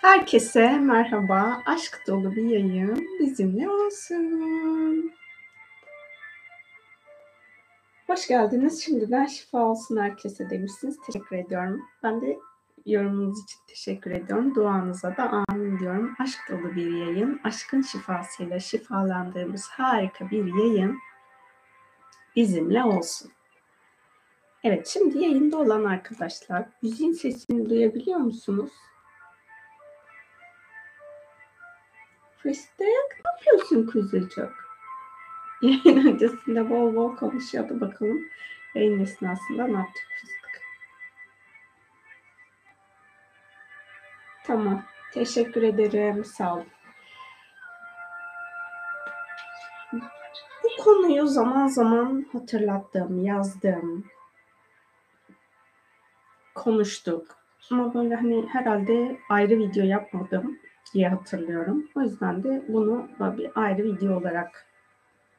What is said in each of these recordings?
Herkese merhaba. Aşk dolu bir yayın bizimle olsun. Hoş geldiniz. Şimdiden şifa olsun herkese demişsiniz. Teşekkür ediyorum. Ben de yorumunuz için teşekkür ediyorum. Duanıza da amin diyorum. Aşk dolu bir yayın. Aşkın şifasıyla şifalandığımız harika bir yayın bizimle olsun. Evet şimdi yayında olan arkadaşlar müziğin sesini duyabiliyor musunuz? Fıstık ne yapıyorsun kuzucuk? Yayın öncesinde bol bol konuşuyordu bakalım. Yayın esnasında ne yaptık fıstık? Tamam. Teşekkür ederim. Sağ olun. Bu konuyu zaman zaman hatırlattım, yazdım, konuştuk. Ama böyle hani herhalde ayrı video yapmadım diye hatırlıyorum. O yüzden de bunu bir ayrı video olarak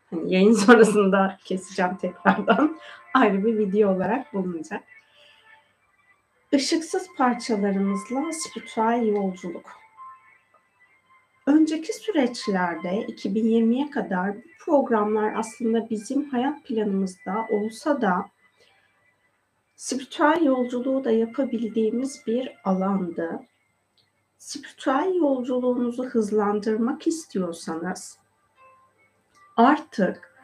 hani yayın sonrasında keseceğim tekrardan. ayrı bir video olarak bulunacak. Işıksız parçalarımızla spiritüel yolculuk. Önceki süreçlerde 2020'ye kadar bu programlar aslında bizim hayat planımızda olsa da spiritüel yolculuğu da yapabildiğimiz bir alandı spiritüel yolculuğunuzu hızlandırmak istiyorsanız artık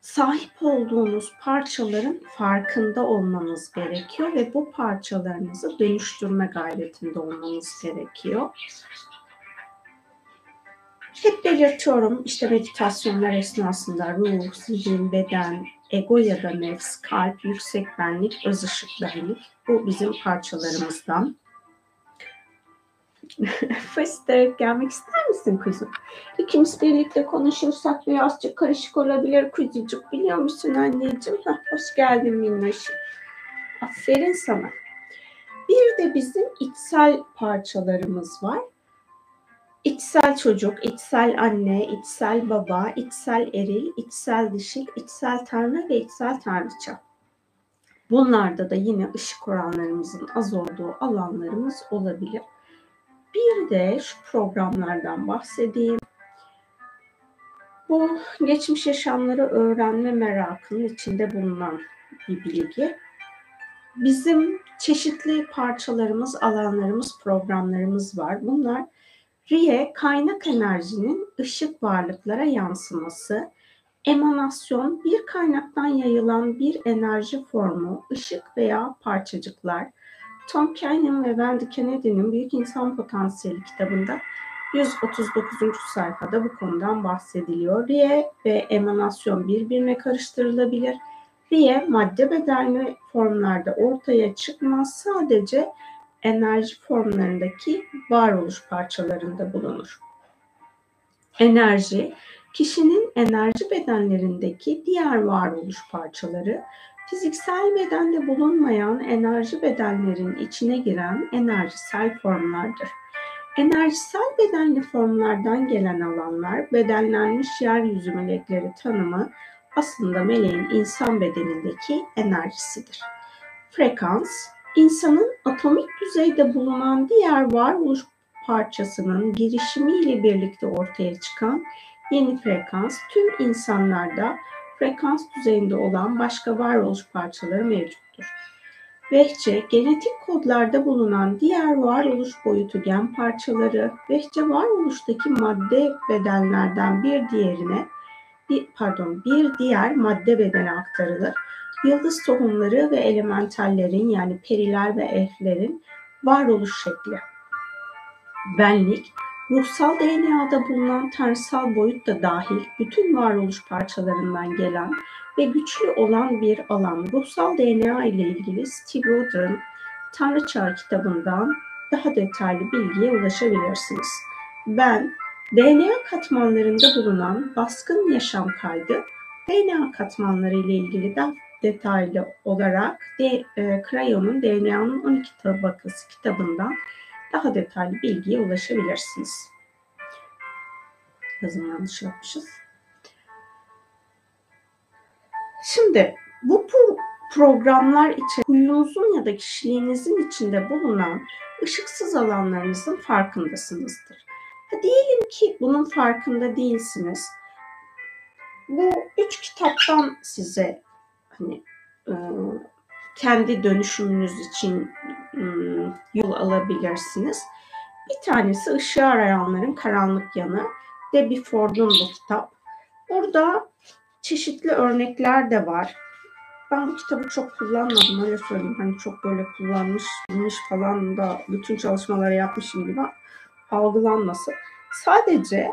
sahip olduğunuz parçaların farkında olmanız gerekiyor ve bu parçalarınızı dönüştürme gayretinde olmanız gerekiyor. Hep belirtiyorum işte meditasyonlar esnasında ruh, zihin, beden, ego ya da nefs, kalp, yüksek benlik, öz ışık benlik bu bizim parçalarımızdan. Fıstık gelmek ister misin kuzum? İkimiz birlikte konuşursak birazcık karışık olabilir kuzucuk biliyor musun anneciğim? Heh, hoş geldin minnoşum. Aferin sana. Bir de bizim içsel parçalarımız var. İçsel çocuk, içsel anne, içsel baba, içsel eril, içsel dişil, içsel tanrı ve içsel tanrıça. Bunlarda da yine ışık oranlarımızın az olduğu alanlarımız olabilir. Bir de şu programlardan bahsedeyim. Bu geçmiş yaşamları öğrenme merakının içinde bulunan bir bilgi. Bizim çeşitli parçalarımız, alanlarımız, programlarımız var. Bunlar RIE kaynak enerjinin ışık varlıklara yansıması, emanasyon bir kaynaktan yayılan bir enerji formu, ışık veya parçacıklar, Tom Canyon ve Wendy Kennedy'nin Büyük İnsan Potansiyeli kitabında 139. sayfada bu konudan bahsediliyor. Riye ve emanasyon birbirine karıştırılabilir. Riye madde bedenli formlarda ortaya çıkmaz sadece enerji formlarındaki varoluş parçalarında bulunur. Enerji, kişinin enerji bedenlerindeki diğer varoluş parçaları Fiziksel bedende bulunmayan enerji bedenlerin içine giren enerjisel formlardır. Enerjisel bedenli formlardan gelen alanlar bedenlenmiş yeryüzü melekleri tanımı aslında meleğin insan bedenindeki enerjisidir. Frekans, insanın atomik düzeyde bulunan diğer varoluş parçasının girişimiyle birlikte ortaya çıkan yeni frekans tüm insanlarda frekans düzeyinde olan başka varoluş parçaları mevcuttur. Vehçe, genetik kodlarda bulunan diğer varoluş boyutu gen parçaları, vehçe varoluştaki madde bedenlerden bir diğerine, bir, pardon, bir diğer madde bedene aktarılır. Yıldız tohumları ve elementallerin yani periler ve elflerin varoluş şekli. Benlik, Ruhsal DNA'da bulunan tanrısal boyut da dahil bütün varoluş parçalarından gelen ve güçlü olan bir alan. Ruhsal DNA ile ilgili Steve Roder'ın Tanrı Çağı kitabından daha detaylı bilgiye ulaşabilirsiniz. Ben DNA katmanlarında bulunan baskın yaşam kaydı DNA katmanları ile ilgili daha detaylı olarak de, Crayon'un DNA'nın 12 tabakası kitabından daha detaylı bilgiye ulaşabilirsiniz. Yazım yanlış yapmışız. Şimdi bu programlar için huyunuzun ya da kişiliğinizin içinde bulunan ışıksız alanlarınızın farkındasınızdır. Ha, diyelim ki bunun farkında değilsiniz. Bu üç kitaptan size hani e, kendi dönüşümünüz için yol alabilirsiniz. Bir tanesi Işığı Arayanların Karanlık Yanı. Debbie Ford'un bu kitap. Burada çeşitli örnekler de var. Ben bu kitabı çok kullanmadım öyle söyleyeyim. Hani çok böyle kullanmış, bilmiş falan da bütün çalışmaları yapmışım gibi algılanmasın. Sadece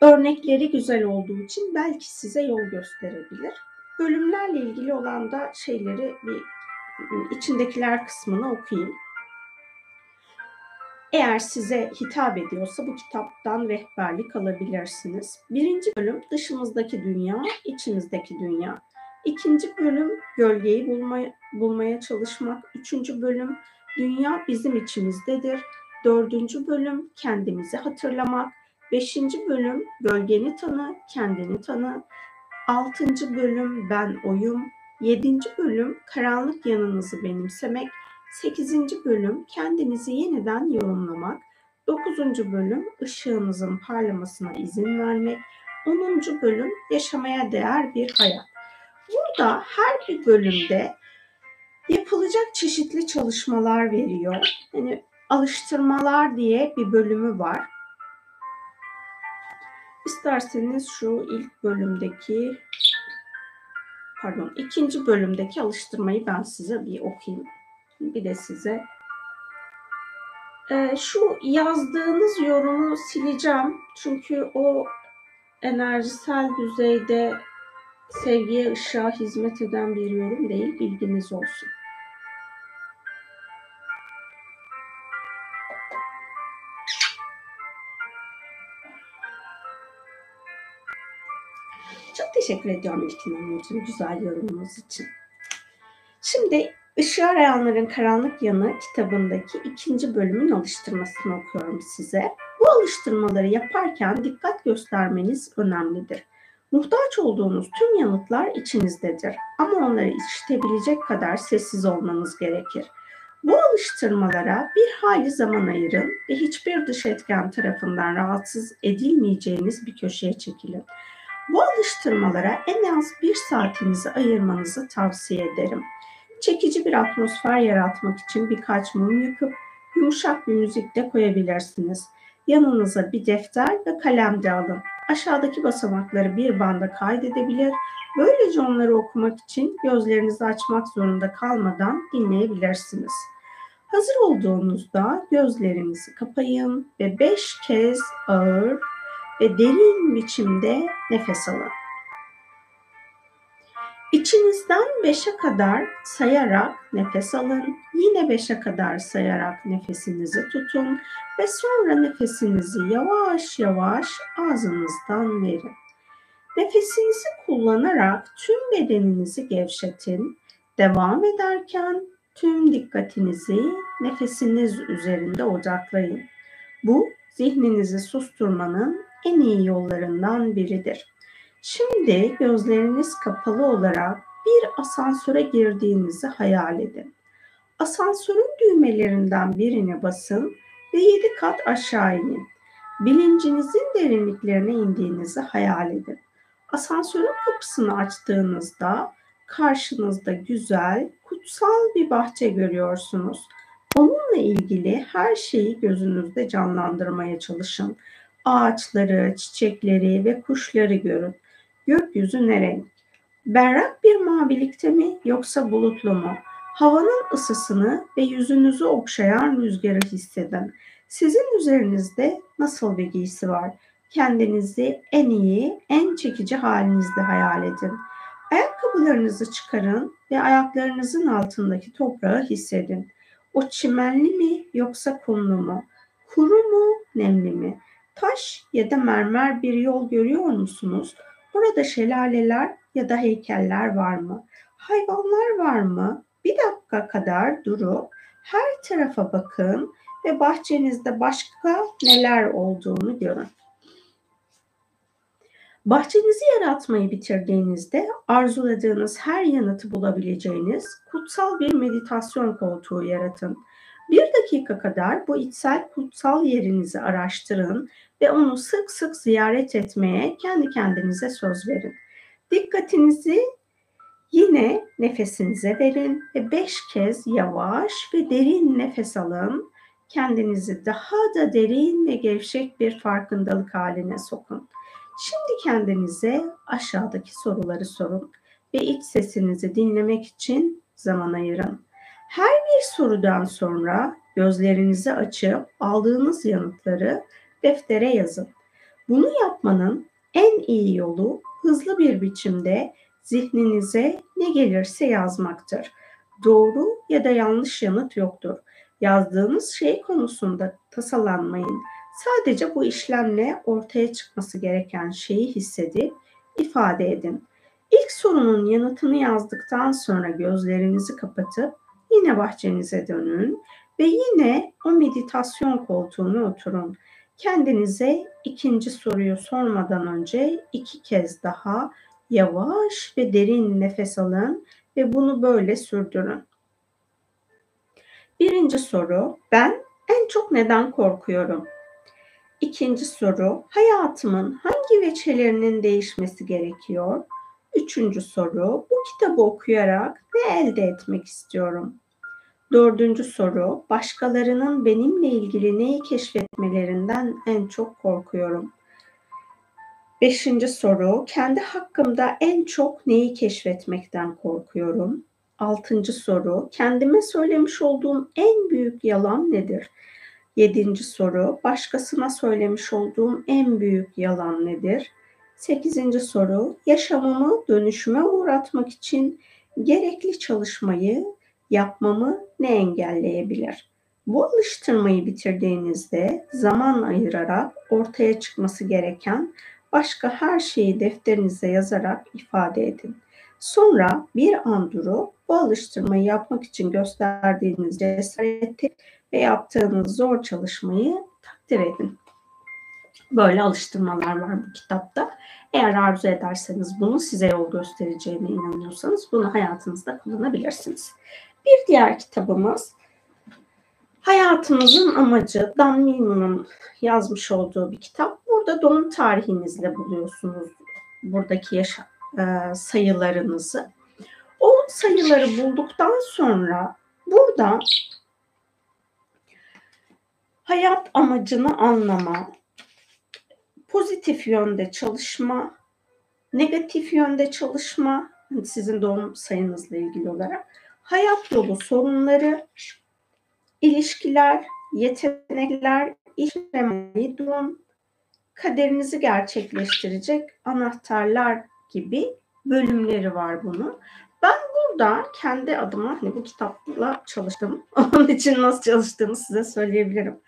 örnekleri güzel olduğu için belki size yol gösterebilir. Bölümlerle ilgili olan da şeyleri bir içindekiler kısmını okuyayım. Eğer size hitap ediyorsa bu kitaptan rehberlik alabilirsiniz. Birinci bölüm dışımızdaki dünya, içimizdeki dünya. İkinci bölüm gölgeyi bulmaya, bulmaya çalışmak. Üçüncü bölüm dünya bizim içimizdedir. Dördüncü bölüm kendimizi hatırlamak. Beşinci bölüm gölgeni tanı, kendini tanı. Altıncı bölüm ben oyum. Yedinci bölüm karanlık yanınızı benimsemek. Sekizinci bölüm kendinizi yeniden yorumlamak. Dokuzuncu bölüm ışığınızın parlamasına izin vermek. Onuncu bölüm yaşamaya değer bir hayat. Burada her bir bölümde yapılacak çeşitli çalışmalar veriyor. Yani alıştırmalar diye bir bölümü var. İsterseniz şu ilk bölümdeki pardon ikinci bölümdeki alıştırmayı ben size bir okuyayım. Bir de size ee, şu yazdığınız yorumu sileceğim. Çünkü o enerjisel düzeyde sevgiye, ışığa hizmet eden bir yorum değil. Bilginiz olsun. Teşekkür ediyorum İlkin Hanımcığım güzel yorumunuz için. Şimdi Işığı Arayanların Karanlık Yanı kitabındaki ikinci bölümün alıştırmasını okuyorum size. Bu alıştırmaları yaparken dikkat göstermeniz önemlidir. Muhtaç olduğunuz tüm yanıtlar içinizdedir ama onları işitebilecek kadar sessiz olmanız gerekir. Bu alıştırmalara bir hali zaman ayırın ve hiçbir dış etken tarafından rahatsız edilmeyeceğiniz bir köşeye çekilin. Bu alıştırmalara en az bir saatinizi ayırmanızı tavsiye ederim. Çekici bir atmosfer yaratmak için birkaç mum yakıp yumuşak bir müzik de koyabilirsiniz. Yanınıza bir defter ve kalem de alın. Aşağıdaki basamakları bir banda kaydedebilir, böylece onları okumak için gözlerinizi açmak zorunda kalmadan dinleyebilirsiniz. Hazır olduğunuzda gözlerinizi kapayın ve beş kez ağır ve derin biçimde nefes alın. İçinizden beşe kadar sayarak nefes alın. Yine beşe kadar sayarak nefesinizi tutun ve sonra nefesinizi yavaş yavaş ağzınızdan verin. Nefesinizi kullanarak tüm bedeninizi gevşetin. Devam ederken tüm dikkatinizi nefesiniz üzerinde odaklayın. Bu zihninizi susturmanın en iyi yollarından biridir. Şimdi gözleriniz kapalı olarak bir asansöre girdiğinizi hayal edin. Asansörün düğmelerinden birine basın ve yedi kat aşağı inin. Bilincinizin derinliklerine indiğinizi hayal edin. Asansörün kapısını açtığınızda karşınızda güzel, kutsal bir bahçe görüyorsunuz. Onunla ilgili her şeyi gözünüzde canlandırmaya çalışın. Ağaçları, çiçekleri ve kuşları görün. Gökyüzü ne renk? Berrak bir mavilikte mi yoksa bulutlu mu? Havanın ısısını ve yüzünüzü okşayan rüzgarı hissedin. Sizin üzerinizde nasıl bir giysi var? Kendinizi en iyi, en çekici halinizde hayal edin. Ayakkabılarınızı çıkarın ve ayaklarınızın altındaki toprağı hissedin. O çimenli mi yoksa kumlu mu? Kuru mu, nemli mi? Taş ya da mermer bir yol görüyor musunuz? Burada şelaleler ya da heykeller var mı? Hayvanlar var mı? Bir dakika kadar durup her tarafa bakın ve bahçenizde başka neler olduğunu görün. Bahçenizi yaratmayı bitirdiğinizde arzuladığınız her yanıtı bulabileceğiniz kutsal bir meditasyon koltuğu yaratın. Bir dakika kadar bu içsel kutsal yerinizi araştırın ve onu sık sık ziyaret etmeye kendi kendinize söz verin. Dikkatinizi yine nefesinize verin ve beş kez yavaş ve derin nefes alın. Kendinizi daha da derin ve gevşek bir farkındalık haline sokun. Şimdi kendinize aşağıdaki soruları sorun ve iç sesinizi dinlemek için zaman ayırın. Her bir sorudan sonra gözlerinizi açıp aldığınız yanıtları deftere yazın. Bunu yapmanın en iyi yolu hızlı bir biçimde zihninize ne gelirse yazmaktır. Doğru ya da yanlış yanıt yoktur. Yazdığınız şey konusunda tasalanmayın. Sadece bu işlemle ortaya çıkması gereken şeyi hissedip ifade edin. İlk sorunun yanıtını yazdıktan sonra gözlerinizi kapatıp yine bahçenize dönün ve yine o meditasyon koltuğuna oturun. Kendinize ikinci soruyu sormadan önce iki kez daha yavaş ve derin nefes alın ve bunu böyle sürdürün. Birinci soru, ben en çok neden korkuyorum? İkinci soru, hayatımın hangi veçelerinin değişmesi gerekiyor? Üçüncü soru, bu kitabı okuyarak ne elde etmek istiyorum? Dördüncü soru, başkalarının benimle ilgili neyi keşfetmelerinden en çok korkuyorum? Beşinci soru, kendi hakkımda en çok neyi keşfetmekten korkuyorum? Altıncı soru, kendime söylemiş olduğum en büyük yalan nedir? Yedinci soru, başkasına söylemiş olduğum en büyük yalan nedir? Sekizinci soru, yaşamımı dönüşüme uğratmak için gerekli çalışmayı yapmamı ne engelleyebilir? Bu alıştırmayı bitirdiğinizde zaman ayırarak ortaya çıkması gereken başka her şeyi defterinize yazarak ifade edin. Sonra bir an durup bu alıştırmayı yapmak için gösterdiğiniz cesareti ve yaptığınız zor çalışmayı takdir edin. Böyle alıştırmalar var bu kitapta. Eğer arzu ederseniz bunu size yol göstereceğine inanıyorsanız bunu hayatınızda kullanabilirsiniz. Bir diğer kitabımız Hayatımızın Amacı Dan Millman'ın yazmış olduğu bir kitap. Burada doğum tarihinizle buluyorsunuz buradaki yaşa, e, sayılarınızı. O sayıları bulduktan sonra burada hayat amacını anlama, pozitif yönde çalışma, negatif yönde çalışma, hani sizin doğum sayınızla ilgili olarak, hayat yolu sorunları, ilişkiler, yetenekler, işlemeyi durum, kaderinizi gerçekleştirecek anahtarlar gibi bölümleri var bunun. Ben burada kendi adıma hani bu kitapla çalıştım. Onun için nasıl çalıştığımı size söyleyebilirim.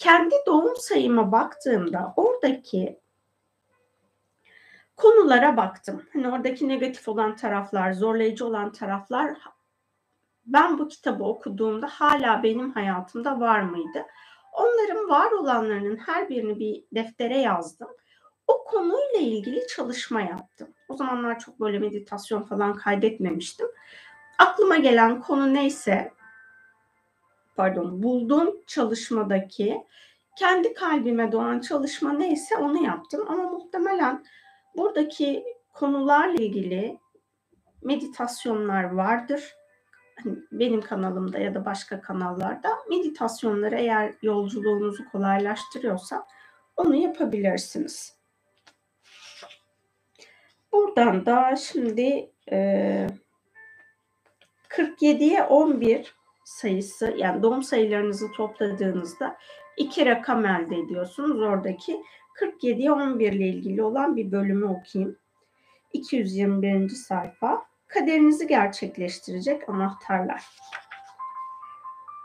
Kendi doğum sayıma baktığımda oradaki konulara baktım. Hani oradaki negatif olan taraflar, zorlayıcı olan taraflar ben bu kitabı okuduğumda hala benim hayatımda var mıydı? Onların var olanlarının her birini bir deftere yazdım. O konuyla ilgili çalışma yaptım. O zamanlar çok böyle meditasyon falan kaydetmemiştim. Aklıma gelen konu neyse pardon bulduğum çalışmadaki kendi kalbime doğan çalışma neyse onu yaptım. Ama muhtemelen buradaki konularla ilgili meditasyonlar vardır. Hani benim kanalımda ya da başka kanallarda meditasyonları eğer yolculuğunuzu kolaylaştırıyorsa onu yapabilirsiniz. Buradan da şimdi e, 47'ye 11 sayısı yani doğum sayılarınızı topladığınızda iki rakam elde ediyorsunuz. Oradaki 47'ye 11 ile ilgili olan bir bölümü okuyayım. 221. sayfa. Kaderinizi gerçekleştirecek anahtarlar.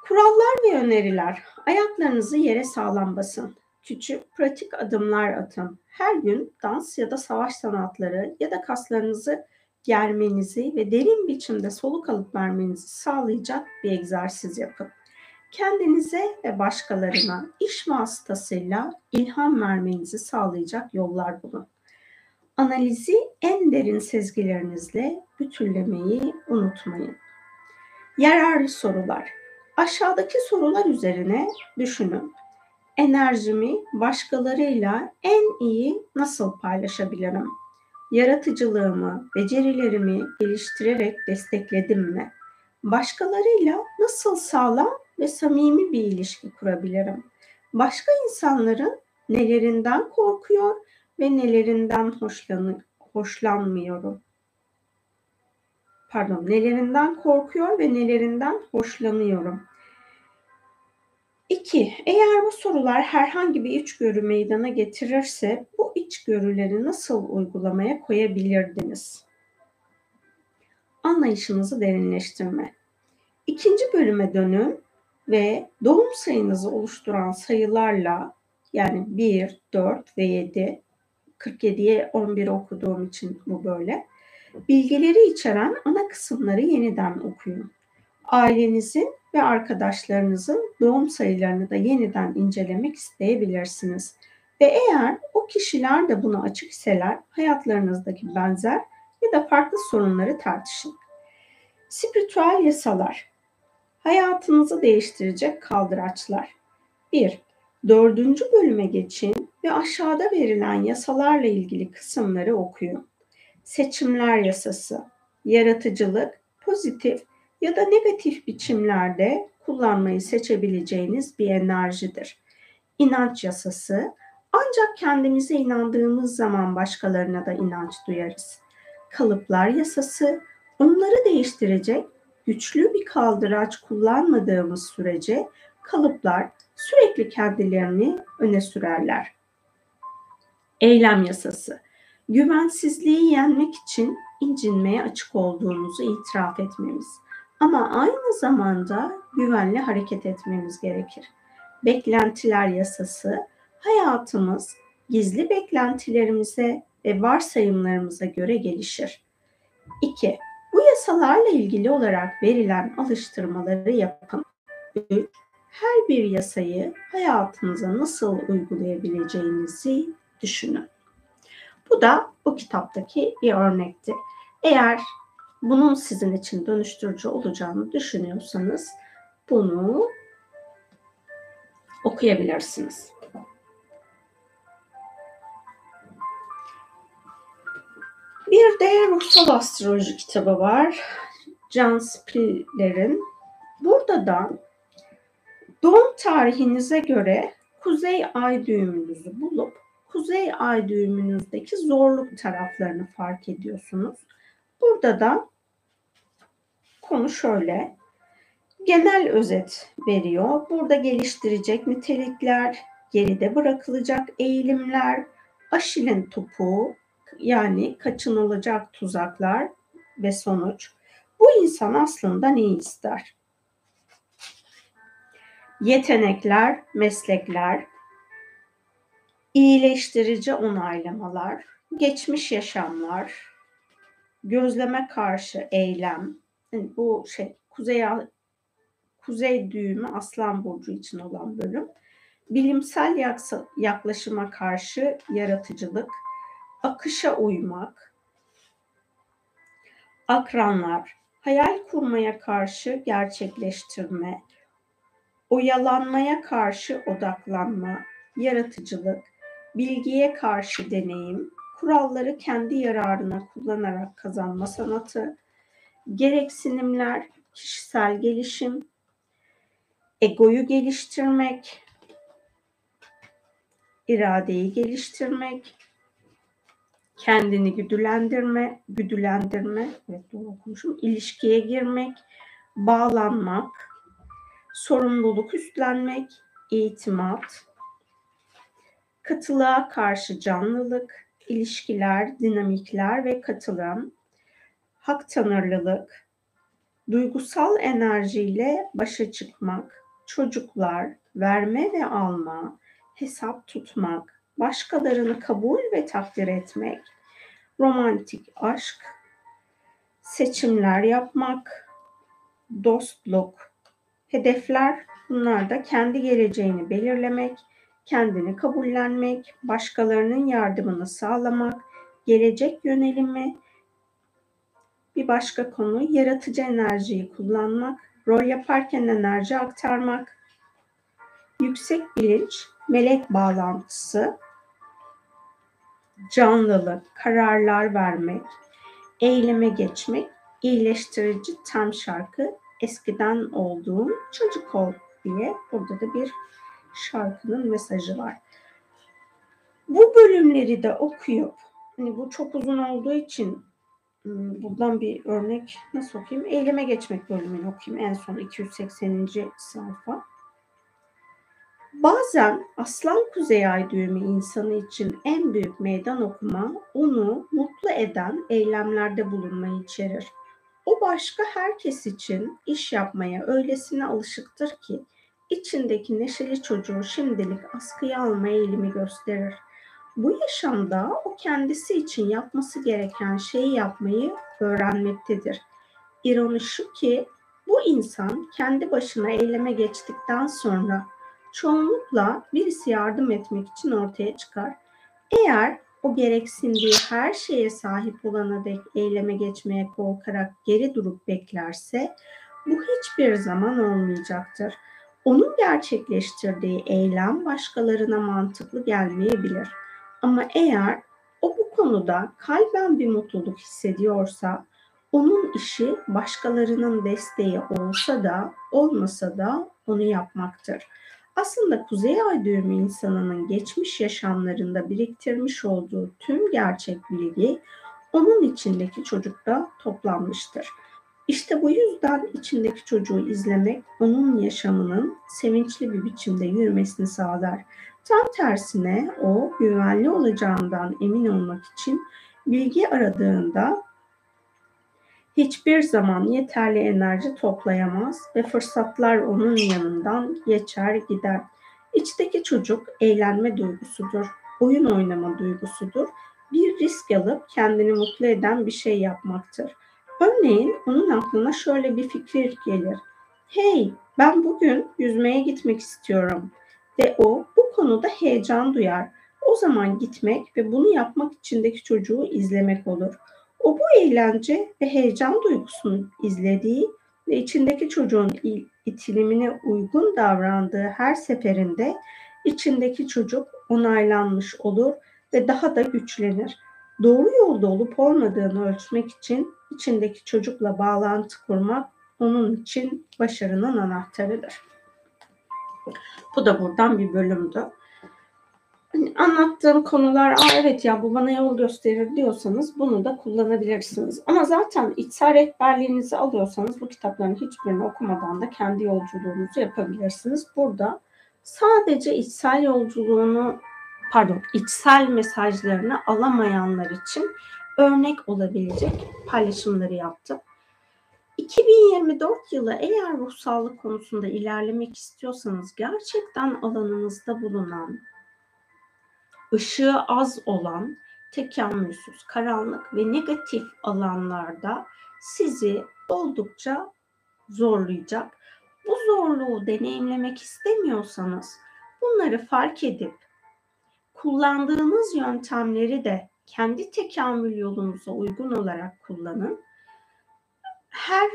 Kurallar ve öneriler. Ayaklarınızı yere sağlam basın. Küçük, pratik adımlar atın. Her gün dans ya da savaş sanatları ya da kaslarınızı germenizi ve derin biçimde soluk alıp vermenizi sağlayacak bir egzersiz yapın. Kendinize ve başkalarına iş vasıtasıyla ilham vermenizi sağlayacak yollar bulun. Analizi en derin sezgilerinizle bütünlemeyi unutmayın. Yararlı sorular. Aşağıdaki sorular üzerine düşünün. Enerjimi başkalarıyla en iyi nasıl paylaşabilirim? Yaratıcılığımı, becerilerimi geliştirerek destekledim mi? Başkalarıyla nasıl sağlam ve samimi bir ilişki kurabilirim? Başka insanların nelerinden korkuyor ve nelerinden hoşlanı, hoşlanmıyorum? Pardon, nelerinden korkuyor ve nelerinden hoşlanıyorum? İki, eğer bu sorular herhangi bir içgörü meydana getirirse bu içgörüleri nasıl uygulamaya koyabilirdiniz? Anlayışınızı derinleştirme. İkinci bölüme dönün ve doğum sayınızı oluşturan sayılarla yani 1, 4 ve 7, 47'ye 11 okuduğum için bu böyle. Bilgileri içeren ana kısımları yeniden okuyun. Ailenizin ve arkadaşlarınızın doğum sayılarını da yeniden incelemek isteyebilirsiniz. Ve eğer o kişiler de buna açık iseler hayatlarınızdaki benzer ya da farklı sorunları tartışın. Spiritüel yasalar Hayatınızı değiştirecek kaldıraçlar 1. Dördüncü bölüme geçin ve aşağıda verilen yasalarla ilgili kısımları okuyun. Seçimler yasası, yaratıcılık, pozitif ya da negatif biçimlerde kullanmayı seçebileceğiniz bir enerjidir. İnanç yasası, ancak kendimize inandığımız zaman başkalarına da inanç duyarız. Kalıplar yasası, onları değiştirecek güçlü bir kaldıraç kullanmadığımız sürece kalıplar sürekli kendilerini öne sürerler. Eylem yasası. Güvensizliği yenmek için incinmeye açık olduğumuzu itiraf etmemiz. Ama aynı zamanda güvenli hareket etmemiz gerekir. Beklentiler yasası, hayatımız gizli beklentilerimize ve varsayımlarımıza göre gelişir. 2. Bu yasalarla ilgili olarak verilen alıştırmaları yapın. 3 her bir yasayı hayatınıza nasıl uygulayabileceğinizi düşünün. Bu da bu kitaptaki bir örnekti. Eğer bunun sizin için dönüştürücü olacağını düşünüyorsanız bunu okuyabilirsiniz. Bir de ruhsal astroloji kitabı var. John Spiller'in. Burada da Doğum tarihinize göre kuzey ay düğümünüzü bulup kuzey ay düğümünüzdeki zorluk taraflarını fark ediyorsunuz. Burada da konu şöyle. Genel özet veriyor. Burada geliştirecek nitelikler, geride bırakılacak eğilimler, aşilin topuğu yani kaçınılacak tuzaklar ve sonuç. Bu insan aslında ne ister? yetenekler, meslekler, iyileştirici onaylamalar, geçmiş yaşamlar, gözleme karşı eylem. Yani bu şey kuzey kuzey düğümü Aslan burcu için olan bölüm. Bilimsel yaklaşıma karşı yaratıcılık, akışa uymak, akranlar, hayal kurmaya karşı gerçekleştirme, oyalanmaya karşı odaklanma, yaratıcılık, bilgiye karşı deneyim, kuralları kendi yararına kullanarak kazanma sanatı, gereksinimler, kişisel gelişim, egoyu geliştirmek, iradeyi geliştirmek, kendini güdülendirme, güdülendirme, evet doğru okumuşum, ilişkiye girmek, bağlanmak, sorumluluk üstlenmek, itimat, katılığa karşı canlılık, ilişkiler, dinamikler ve katılım, hak tanırlılık, duygusal enerjiyle başa çıkmak, çocuklar, verme ve alma, hesap tutmak, başkalarını kabul ve takdir etmek, romantik aşk, seçimler yapmak, dostluk, Hedefler bunlar da kendi geleceğini belirlemek, kendini kabullenmek, başkalarının yardımını sağlamak, gelecek yönelimi, bir başka konu yaratıcı enerjiyi kullanmak, rol yaparken enerji aktarmak, yüksek bilinç, melek bağlantısı, canlılık, kararlar vermek, eyleme geçmek, iyileştirici tam şarkı, eskiden olduğum çocuk ol diye burada da bir şarkının mesajı var. Bu bölümleri de okuyup, hani bu çok uzun olduğu için buradan bir örnek nasıl okuyayım? Eyleme geçmek bölümünü okuyayım. En son 280. sayfa. Bazen aslan kuzey ay düğümü insanı için en büyük meydan okuma, onu mutlu eden eylemlerde bulunmayı içerir. O başka herkes için iş yapmaya öylesine alışıktır ki içindeki neşeli çocuğu şimdilik askıya alma eğilimi gösterir. Bu yaşamda o kendisi için yapması gereken şeyi yapmayı öğrenmektedir. İroni şu ki bu insan kendi başına eyleme geçtikten sonra çoğunlukla birisi yardım etmek için ortaya çıkar. Eğer o gereksindiği her şeye sahip olana dek eyleme geçmeye korkarak geri durup beklerse bu hiçbir zaman olmayacaktır. Onun gerçekleştirdiği eylem başkalarına mantıklı gelmeyebilir. Ama eğer o bu konuda kalben bir mutluluk hissediyorsa onun işi başkalarının desteği olsa da olmasa da onu yapmaktır. Aslında Kuzey Ay düğümü insanının geçmiş yaşamlarında biriktirmiş olduğu tüm gerçek bilgi onun içindeki çocukta toplanmıştır. İşte bu yüzden içindeki çocuğu izlemek onun yaşamının sevinçli bir biçimde yürümesini sağlar. Tam tersine o güvenli olacağından emin olmak için bilgi aradığında hiçbir zaman yeterli enerji toplayamaz ve fırsatlar onun yanından geçer gider. İçteki çocuk eğlenme duygusudur, oyun oynama duygusudur. Bir risk alıp kendini mutlu eden bir şey yapmaktır. Örneğin onun aklına şöyle bir fikir gelir. Hey, ben bugün yüzmeye gitmek istiyorum. Ve o bu konuda heyecan duyar. O zaman gitmek ve bunu yapmak içindeki çocuğu izlemek olur. O bu eğlence ve heyecan duygusunu izlediği ve içindeki çocuğun itilimine uygun davrandığı her seferinde içindeki çocuk onaylanmış olur ve daha da güçlenir. Doğru yolda olup olmadığını ölçmek için içindeki çocukla bağlantı kurmak onun için başarının anahtarıdır. Bu da buradan bir bölümdü hani anlattığım konular Aa, evet ya bu bana yol gösterir diyorsanız bunu da kullanabilirsiniz. Ama zaten içsel rehberliğinizi alıyorsanız bu kitapların hiçbirini okumadan da kendi yolculuğunuzu yapabilirsiniz. Burada sadece içsel yolculuğunu pardon içsel mesajlarını alamayanlar için örnek olabilecek paylaşımları yaptım. 2024 yılı eğer ruhsallık konusunda ilerlemek istiyorsanız gerçekten alanınızda bulunan ışığı az olan, tekamülsüz, karanlık ve negatif alanlarda sizi oldukça zorlayacak. Bu zorluğu deneyimlemek istemiyorsanız bunları fark edip kullandığınız yöntemleri de kendi tekamül yolunuza uygun olarak kullanın. Her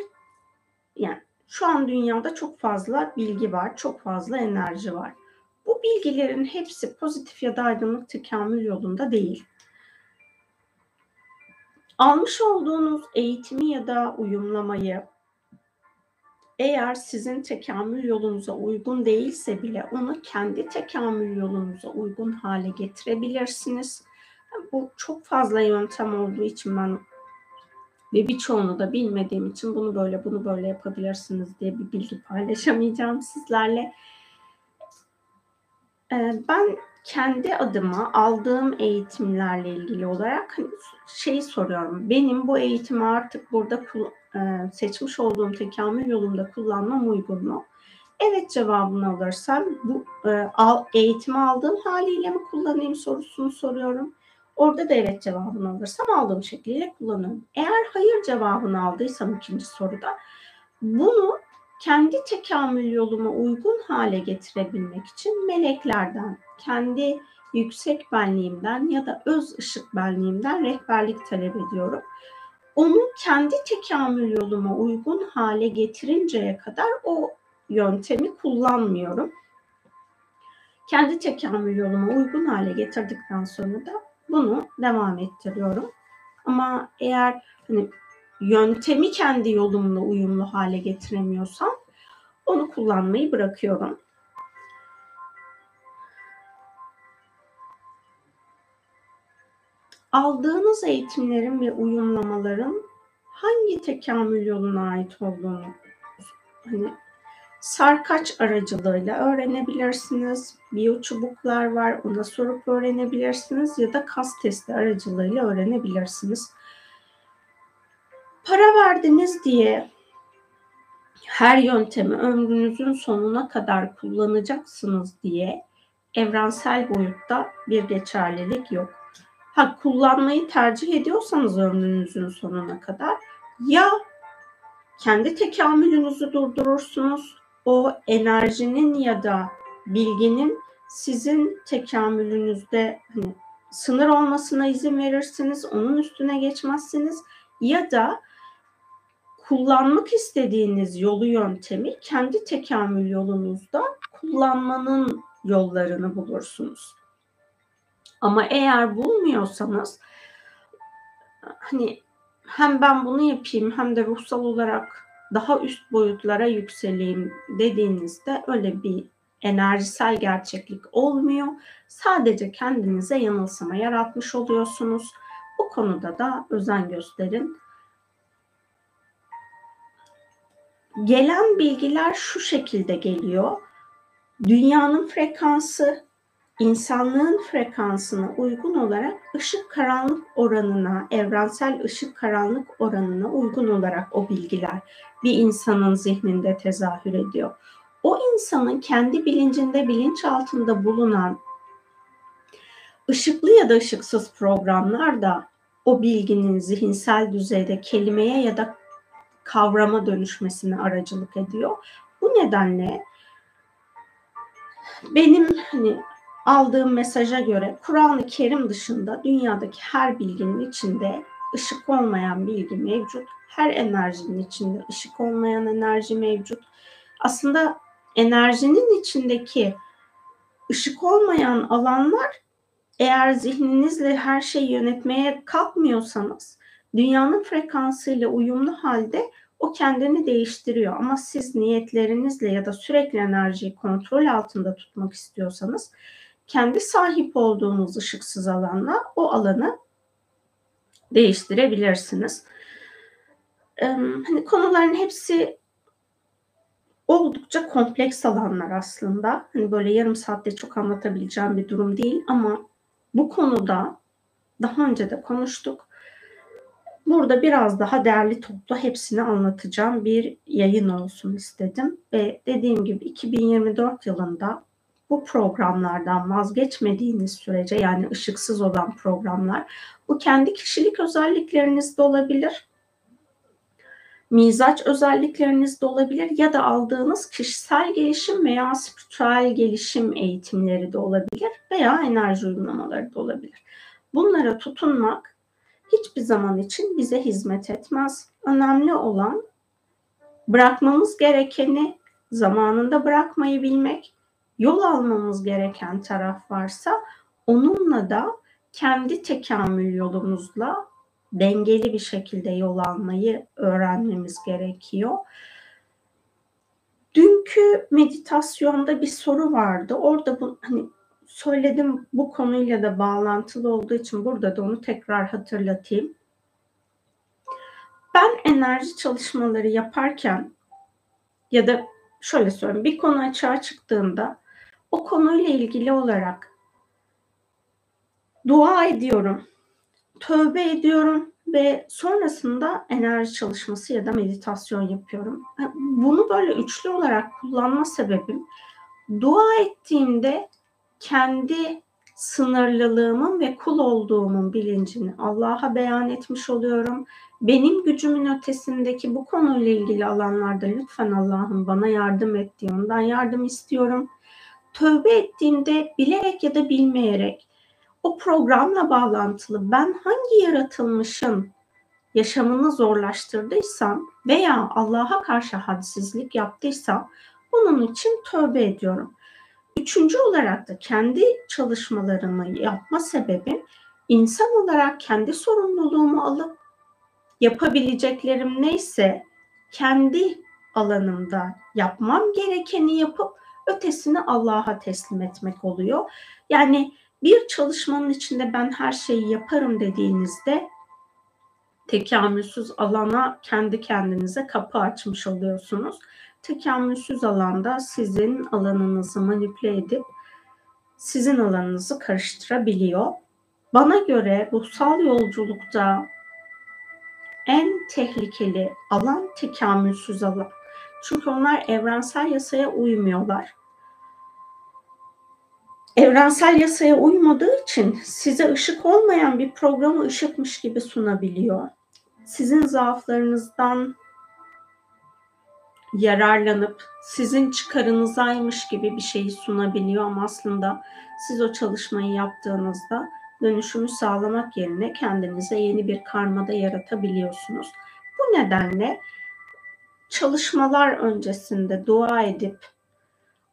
yani şu an dünyada çok fazla bilgi var, çok fazla enerji var. Bu bilgilerin hepsi pozitif ya da aydınlık tekamül yolunda değil. Almış olduğunuz eğitimi ya da uyumlamayı eğer sizin tekamül yolunuza uygun değilse bile onu kendi tekamül yolunuza uygun hale getirebilirsiniz. Bu çok fazla yöntem olduğu için ben ve birçoğunu da bilmediğim için bunu böyle bunu böyle yapabilirsiniz diye bir bilgi paylaşamayacağım sizlerle. Ee, ben kendi adıma aldığım eğitimlerle ilgili olarak hani şeyi soruyorum. Benim bu eğitimi artık burada e, seçmiş olduğum tekamül yolunda kullanmam uygun mu? Evet cevabını alırsam bu e, eğitimi aldığım haliyle mi kullanayım sorusunu soruyorum. Orada da evet cevabını alırsam aldığım şekliyle kullanıyorum. Eğer hayır cevabını aldıysam ikinci soruda bunu kendi tekamül yoluma uygun hale getirebilmek için meleklerden, kendi yüksek benliğimden ya da öz ışık benliğimden rehberlik talep ediyorum. Onu kendi tekamül yoluma uygun hale getirinceye kadar o yöntemi kullanmıyorum. Kendi tekamül yoluma uygun hale getirdikten sonra da bunu devam ettiriyorum. Ama eğer hani yöntemi kendi yolumla uyumlu hale getiremiyorsam onu kullanmayı bırakıyorum. Aldığınız eğitimlerin ve uyumlamaların hangi tekamül yoluna ait olduğunu hani sarkaç aracılığıyla öğrenebilirsiniz. Biyo çubuklar var, ona sorup öğrenebilirsiniz ya da kas testi aracılığıyla öğrenebilirsiniz. Para verdiniz diye her yöntemi ömrünüzün sonuna kadar kullanacaksınız diye evrensel boyutta bir geçerlilik yok. Ha kullanmayı tercih ediyorsanız ömrünüzün sonuna kadar ya kendi tekamülünüzü durdurursunuz. O enerjinin ya da bilginin sizin tekamülünüzde hani sınır olmasına izin verirsiniz. Onun üstüne geçmezsiniz ya da kullanmak istediğiniz yolu yöntemi kendi tekamül yolunuzda kullanmanın yollarını bulursunuz. Ama eğer bulmuyorsanız hani hem ben bunu yapayım hem de ruhsal olarak daha üst boyutlara yükseleyim dediğinizde öyle bir enerjisel gerçeklik olmuyor. Sadece kendinize yanılsama yaratmış oluyorsunuz. Bu konuda da özen gösterin. Gelen bilgiler şu şekilde geliyor. Dünyanın frekansı insanlığın frekansına uygun olarak ışık karanlık oranına, evrensel ışık karanlık oranına uygun olarak o bilgiler bir insanın zihninde tezahür ediyor. O insanın kendi bilincinde, bilinç altında bulunan ışıklı ya da ışıksız programlar da o bilginin zihinsel düzeyde kelimeye ya da kavrama dönüşmesine aracılık ediyor. Bu nedenle benim hani aldığım mesaja göre Kur'an-ı Kerim dışında dünyadaki her bilginin içinde ışık olmayan bilgi mevcut. Her enerjinin içinde ışık olmayan enerji mevcut. Aslında enerjinin içindeki ışık olmayan alanlar eğer zihninizle her şeyi yönetmeye kalkmıyorsanız dünyanın frekansıyla uyumlu halde o kendini değiştiriyor. Ama siz niyetlerinizle ya da sürekli enerjiyi kontrol altında tutmak istiyorsanız kendi sahip olduğunuz ışıksız alanla o alanı değiştirebilirsiniz. Hani konuların hepsi oldukça kompleks alanlar aslında. Hani böyle yarım saatte çok anlatabileceğim bir durum değil ama bu konuda daha önce de konuştuk. Burada biraz daha değerli toplu hepsini anlatacağım bir yayın olsun istedim. Ve dediğim gibi 2024 yılında bu programlardan vazgeçmediğiniz sürece yani ışıksız olan programlar bu kendi kişilik özellikleriniz de olabilir. Mizaç özellikleriniz de olabilir ya da aldığınız kişisel gelişim veya spiritüel gelişim eğitimleri de olabilir veya enerji uygulamaları da olabilir. Bunlara tutunmak hiçbir zaman için bize hizmet etmez. Önemli olan bırakmamız gerekeni zamanında bırakmayı bilmek yol almamız gereken taraf varsa onunla da kendi tekamül yolumuzla dengeli bir şekilde yol almayı öğrenmemiz gerekiyor. Dünkü meditasyonda bir soru vardı. Orada bu hani söyledim bu konuyla da bağlantılı olduğu için burada da onu tekrar hatırlatayım. Ben enerji çalışmaları yaparken ya da şöyle söyleyeyim bir konu açığa çıktığında o konuyla ilgili olarak dua ediyorum, tövbe ediyorum ve sonrasında enerji çalışması ya da meditasyon yapıyorum. Bunu böyle üçlü olarak kullanma sebebim dua ettiğimde kendi sınırlılığımın ve kul olduğumun bilincini Allah'a beyan etmiş oluyorum. Benim gücümün ötesindeki bu konuyla ilgili alanlarda lütfen Allah'ım bana yardım et diye ondan yardım istiyorum. Tövbe ettiğimde bilerek ya da bilmeyerek o programla bağlantılı ben hangi yaratılmışın yaşamını zorlaştırdıysam veya Allah'a karşı hadsizlik yaptıysam bunun için tövbe ediyorum. Üçüncü olarak da kendi çalışmalarımı yapma sebebim insan olarak kendi sorumluluğumu alıp yapabileceklerim neyse kendi alanımda yapmam gerekeni yapıp ötesini Allah'a teslim etmek oluyor. Yani bir çalışmanın içinde ben her şeyi yaparım dediğinizde tekamülsüz alana kendi kendinize kapı açmış oluyorsunuz. Tekamülsüz alanda sizin alanınızı manipüle edip sizin alanınızı karıştırabiliyor. Bana göre ruhsal yolculukta en tehlikeli alan tekamülsüz alan. Çünkü onlar evrensel yasaya uymuyorlar. Evrensel yasaya uymadığı için size ışık olmayan bir programı ışıkmış gibi sunabiliyor. Sizin zaaflarınızdan yararlanıp sizin çıkarınızaymış gibi bir şeyi sunabiliyor ama aslında siz o çalışmayı yaptığınızda dönüşümü sağlamak yerine kendinize yeni bir karmada yaratabiliyorsunuz. Bu nedenle çalışmalar öncesinde dua edip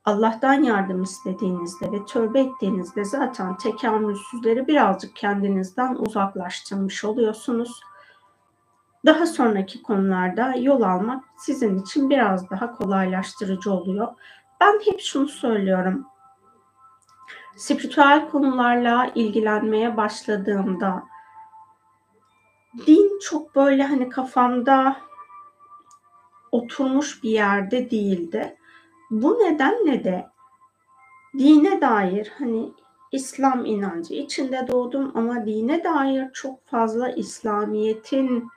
Allah'tan yardım istediğinizde ve tövbe ettiğinizde zaten tekamülsüzleri birazcık kendinizden uzaklaştırmış oluyorsunuz. Daha sonraki konularda yol almak sizin için biraz daha kolaylaştırıcı oluyor. Ben hep şunu söylüyorum. Spiritüel konularla ilgilenmeye başladığımda din çok böyle hani kafamda oturmuş bir yerde değildi. Bu nedenle de dine dair hani İslam inancı içinde doğdum ama dine dair çok fazla İslamiyet'in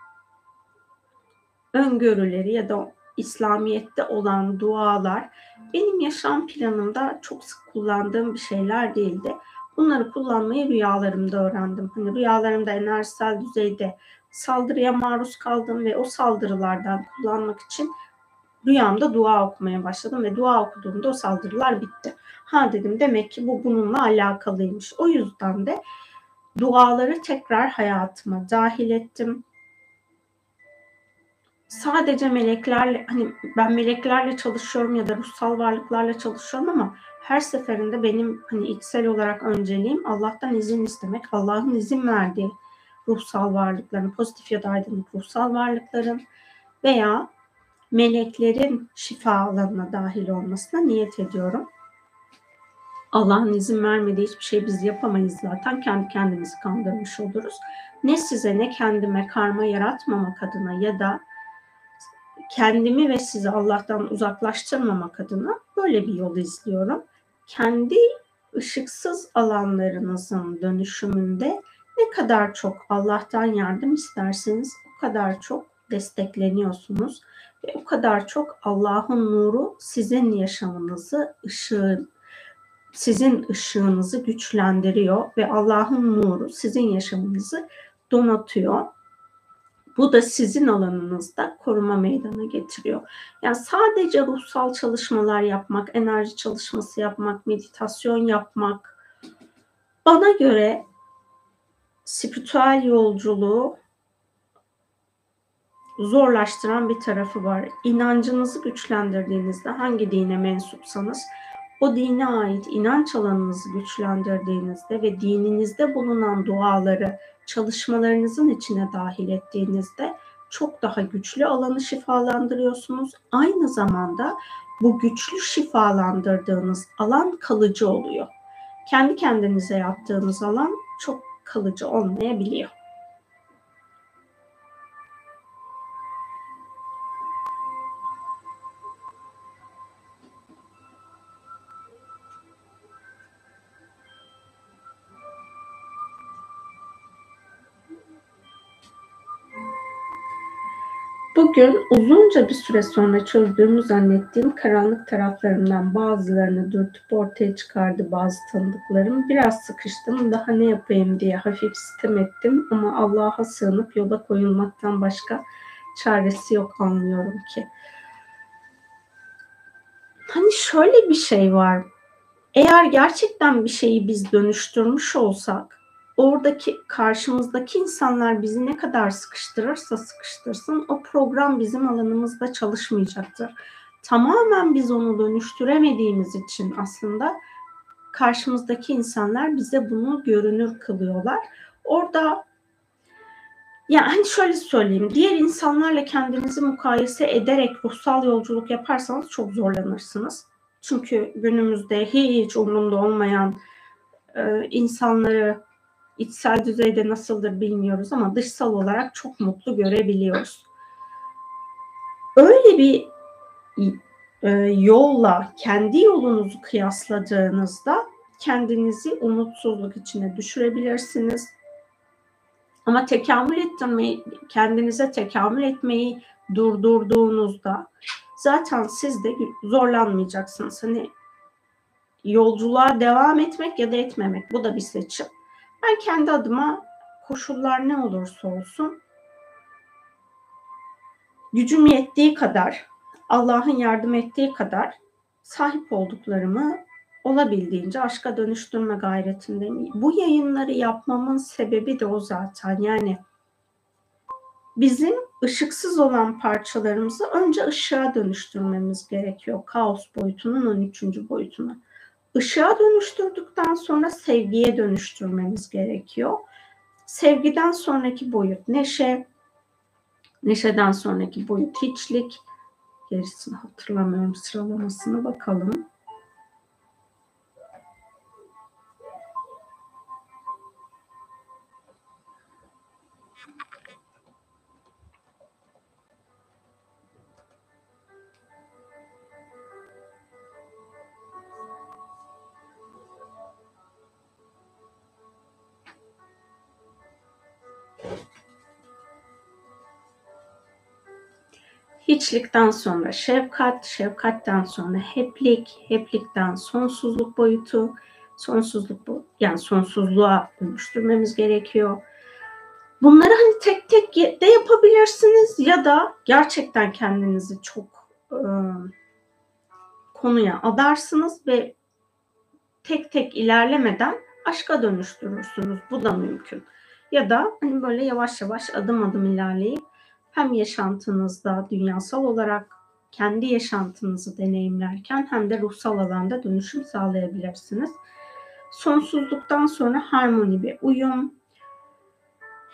öngörüleri ya da İslamiyet'te olan dualar benim yaşam planımda çok sık kullandığım bir şeyler değildi. Bunları kullanmayı rüyalarımda öğrendim. Hani rüyalarımda enerjisel düzeyde saldırıya maruz kaldım ve o saldırılardan kullanmak için rüyamda dua okumaya başladım ve dua okuduğumda o saldırılar bitti. Ha dedim demek ki bu bununla alakalıymış. O yüzden de duaları tekrar hayatıma dahil ettim sadece meleklerle hani ben meleklerle çalışıyorum ya da ruhsal varlıklarla çalışıyorum ama her seferinde benim hani içsel olarak önceliğim Allah'tan izin istemek, Allah'ın izin verdiği ruhsal varlıkların, pozitif ya da aydınlık ruhsal varlıkların veya meleklerin şifa alanına dahil olmasına niyet ediyorum. Allah'ın izin vermediği hiçbir şey biz yapamayız zaten. Kendi kendimizi kandırmış oluruz. Ne size ne kendime karma yaratmamak adına ya da kendimi ve sizi Allah'tan uzaklaştırmamak adına böyle bir yol izliyorum. Kendi ışıksız alanlarınızın dönüşümünde ne kadar çok Allah'tan yardım isterseniz o kadar çok destekleniyorsunuz ve o kadar çok Allah'ın nuru sizin yaşamınızı ışığın sizin ışığınızı güçlendiriyor ve Allah'ın nuru sizin yaşamınızı donatıyor. Bu da sizin alanınızda koruma meydana getiriyor. Yani sadece ruhsal çalışmalar yapmak, enerji çalışması yapmak, meditasyon yapmak bana göre spiritüel yolculuğu zorlaştıran bir tarafı var. İnancınızı güçlendirdiğinizde hangi dine mensupsanız o dine ait inanç alanınızı güçlendirdiğinizde ve dininizde bulunan duaları çalışmalarınızın içine dahil ettiğinizde çok daha güçlü alanı şifalandırıyorsunuz. Aynı zamanda bu güçlü şifalandırdığınız alan kalıcı oluyor. Kendi kendinize yaptığınız alan çok kalıcı olmayabiliyor. Bugün uzunca bir süre sonra çözdüğümü zannettiğim karanlık taraflarımdan bazılarını dürtüp ortaya çıkardı bazı tanıdıklarım. Biraz sıkıştım, daha ne yapayım diye hafif sitem ettim ama Allah'a sığınıp yola koyulmaktan başka çaresi yok anlıyorum ki. Hani şöyle bir şey var. Eğer gerçekten bir şeyi biz dönüştürmüş olsak oradaki karşımızdaki insanlar bizi ne kadar sıkıştırırsa sıkıştırsın o program bizim alanımızda çalışmayacaktır. Tamamen biz onu dönüştüremediğimiz için aslında karşımızdaki insanlar bize bunu görünür kılıyorlar. Orada yani şöyle söyleyeyim, diğer insanlarla kendinizi mukayese ederek ruhsal yolculuk yaparsanız çok zorlanırsınız. Çünkü günümüzde hiç umurunda olmayan e, insanları içsel düzeyde nasıldır bilmiyoruz ama dışsal olarak çok mutlu görebiliyoruz. Öyle bir e, yolla kendi yolunuzu kıyasladığınızda kendinizi umutsuzluk içine düşürebilirsiniz. Ama tekamül ettirmeyi, kendinize tekamül etmeyi durdurduğunuzda zaten siz de zorlanmayacaksınız. Hani yolculuğa devam etmek ya da etmemek bu da bir seçim. Ben kendi adıma koşullar ne olursa olsun gücüm yettiği kadar, Allah'ın yardım ettiği kadar sahip olduklarımı olabildiğince aşka dönüştürme gayretindeyim. Bu yayınları yapmamın sebebi de o zaten. Yani bizim ışıksız olan parçalarımızı önce ışığa dönüştürmemiz gerekiyor. Kaos boyutunun 13. boyutuna. Işığa dönüştürdükten sonra sevgiye dönüştürmemiz gerekiyor. Sevgiden sonraki boyut neşe, neşeden sonraki boyut hiçlik. Gerisini hatırlamıyorum sıralamasını bakalım. Hiçlikten sonra şefkat, şefkatten sonra heplik, heplikten sonsuzluk boyutu, sonsuzluk bu yani sonsuzluğa dönüştürmemiz gerekiyor. Bunları hani tek tek de yapabilirsiniz ya da gerçekten kendinizi çok e, konuya adarsınız ve tek tek ilerlemeden aşka dönüştürürsünüz. Bu da mümkün. Ya da hani böyle yavaş yavaş adım adım ilerleyip hem yaşantınızda dünyasal olarak kendi yaşantınızı deneyimlerken hem de ruhsal alanda dönüşüm sağlayabilirsiniz. Sonsuzluktan sonra harmoni ve uyum.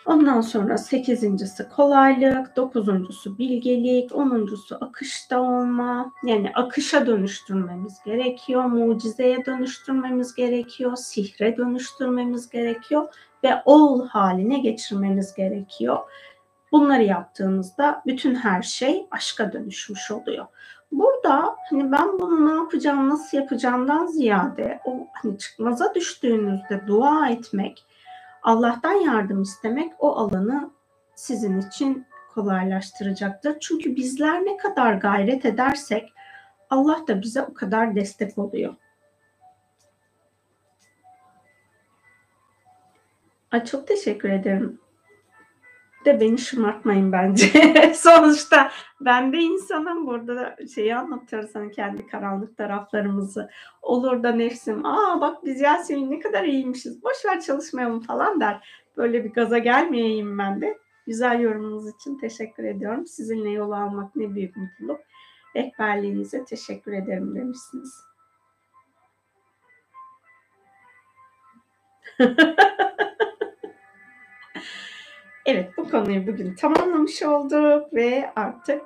Ondan sonra sekizincisi kolaylık, dokuzuncusu bilgelik, onuncusu akışta olma. Yani akışa dönüştürmemiz gerekiyor, mucizeye dönüştürmemiz gerekiyor, sihre dönüştürmemiz gerekiyor ve ol haline geçirmemiz gerekiyor. Bunları yaptığımızda bütün her şey aşka dönüşmüş oluyor. Burada hani ben bunu ne yapacağım, nasıl yapacağımdan ziyade o hani çıkmaza düştüğünüzde dua etmek, Allah'tan yardım istemek o alanı sizin için kolaylaştıracaktır. Çünkü bizler ne kadar gayret edersek Allah da bize o kadar destek oluyor. Ay çok teşekkür ederim de beni şımartmayın bence. Sonuçta ben de insanım. Burada da şeyi anlatıyoruz hani kendi karanlık taraflarımızı. Olur da nefsim aa bak biz Yasemin ne kadar iyiymişiz. Boş ver çalışmayalım falan der. Böyle bir gaza gelmeyeyim ben de. Güzel yorumunuz için teşekkür ediyorum. Sizinle yol almak ne büyük mutluluk. Rehberliğinize teşekkür ederim demişsiniz. Evet bu konuyu bugün tamamlamış olduk ve artık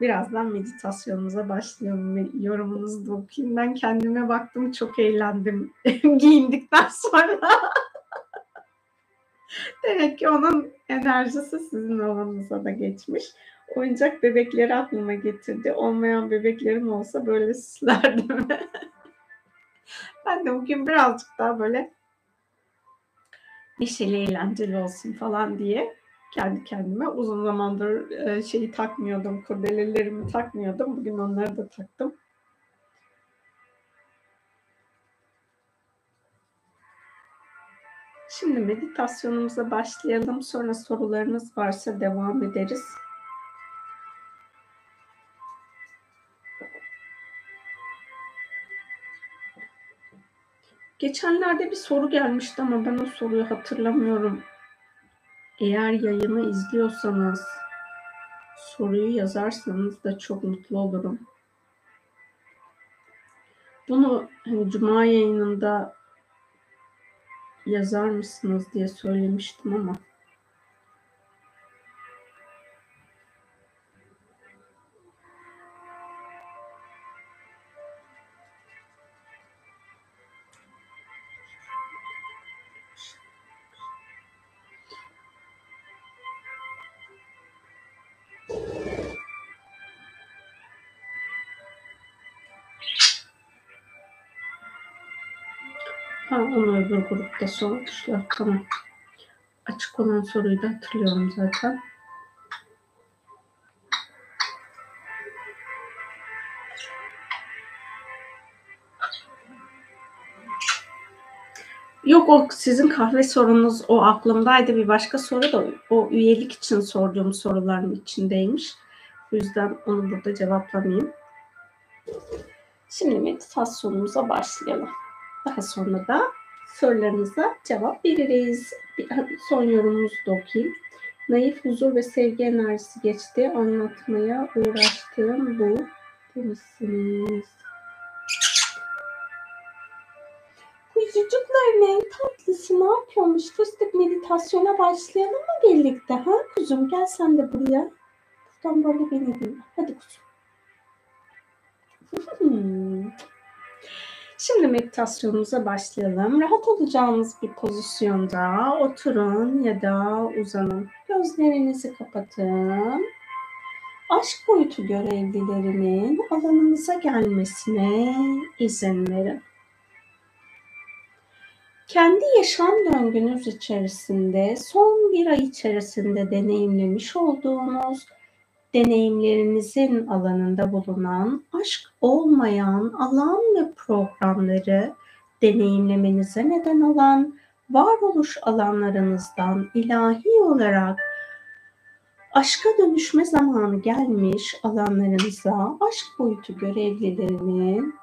birazdan meditasyonumuza başlayalım. Yorumunuzu da okuyayım. Ben kendime baktım çok eğlendim giyindikten sonra. Demek ki onun enerjisi sizin alanınıza da geçmiş. Oyuncak bebekleri aklıma getirdi. Olmayan bebeklerim olsa böyle süslerdim. ben de bugün birazcık daha böyle neşeli eğlenceli olsun falan diye kendi kendime. Uzun zamandır e, şeyi takmıyordum, kurdelelerimi takmıyordum. Bugün onları da taktım. Şimdi meditasyonumuza başlayalım. Sonra sorularınız varsa devam ederiz. Geçenlerde bir soru gelmişti ama ben o soruyu hatırlamıyorum. Eğer yayını izliyorsanız soruyu yazarsanız da çok mutlu olurum. Bunu hani cuma yayınında yazar mısınız diye söylemiştim ama grupta sormuşlar. Tamam. Açık olan soruyu da hatırlıyorum zaten. Yok o sizin kahve sorunuz o aklımdaydı. Bir başka soru da o üyelik için sorduğum soruların içindeymiş. O yüzden onu burada cevaplamayayım. Şimdi meditasyonumuza başlayalım. Daha sonra da sorularınıza cevap veririz. Bir son yorumumuzu da okuyayım. Naif huzur ve sevgi enerjisi geçti. Anlatmaya uğraştığım bu demişsiniz. Kuzucukların en tatlısı ne yapıyormuş? Fıstık meditasyona başlayalım mı birlikte? Ha kuzum gel sen de buraya. Buradan böyle beni dinle. Hadi kuzum. Şimdi meditasyonumuza başlayalım. Rahat olacağınız bir pozisyonda oturun ya da uzanın. Gözlerinizi kapatın. Aşk boyutu görevlilerinin alanınıza gelmesine izin verin. Kendi yaşam döngünüz içerisinde son bir ay içerisinde deneyimlemiş olduğunuz deneyimlerinizin alanında bulunan aşk olmayan alan ve programları deneyimlemenize neden olan varoluş alanlarınızdan ilahi olarak aşka dönüşme zamanı gelmiş alanlarınıza aşk boyutu görevlilerinin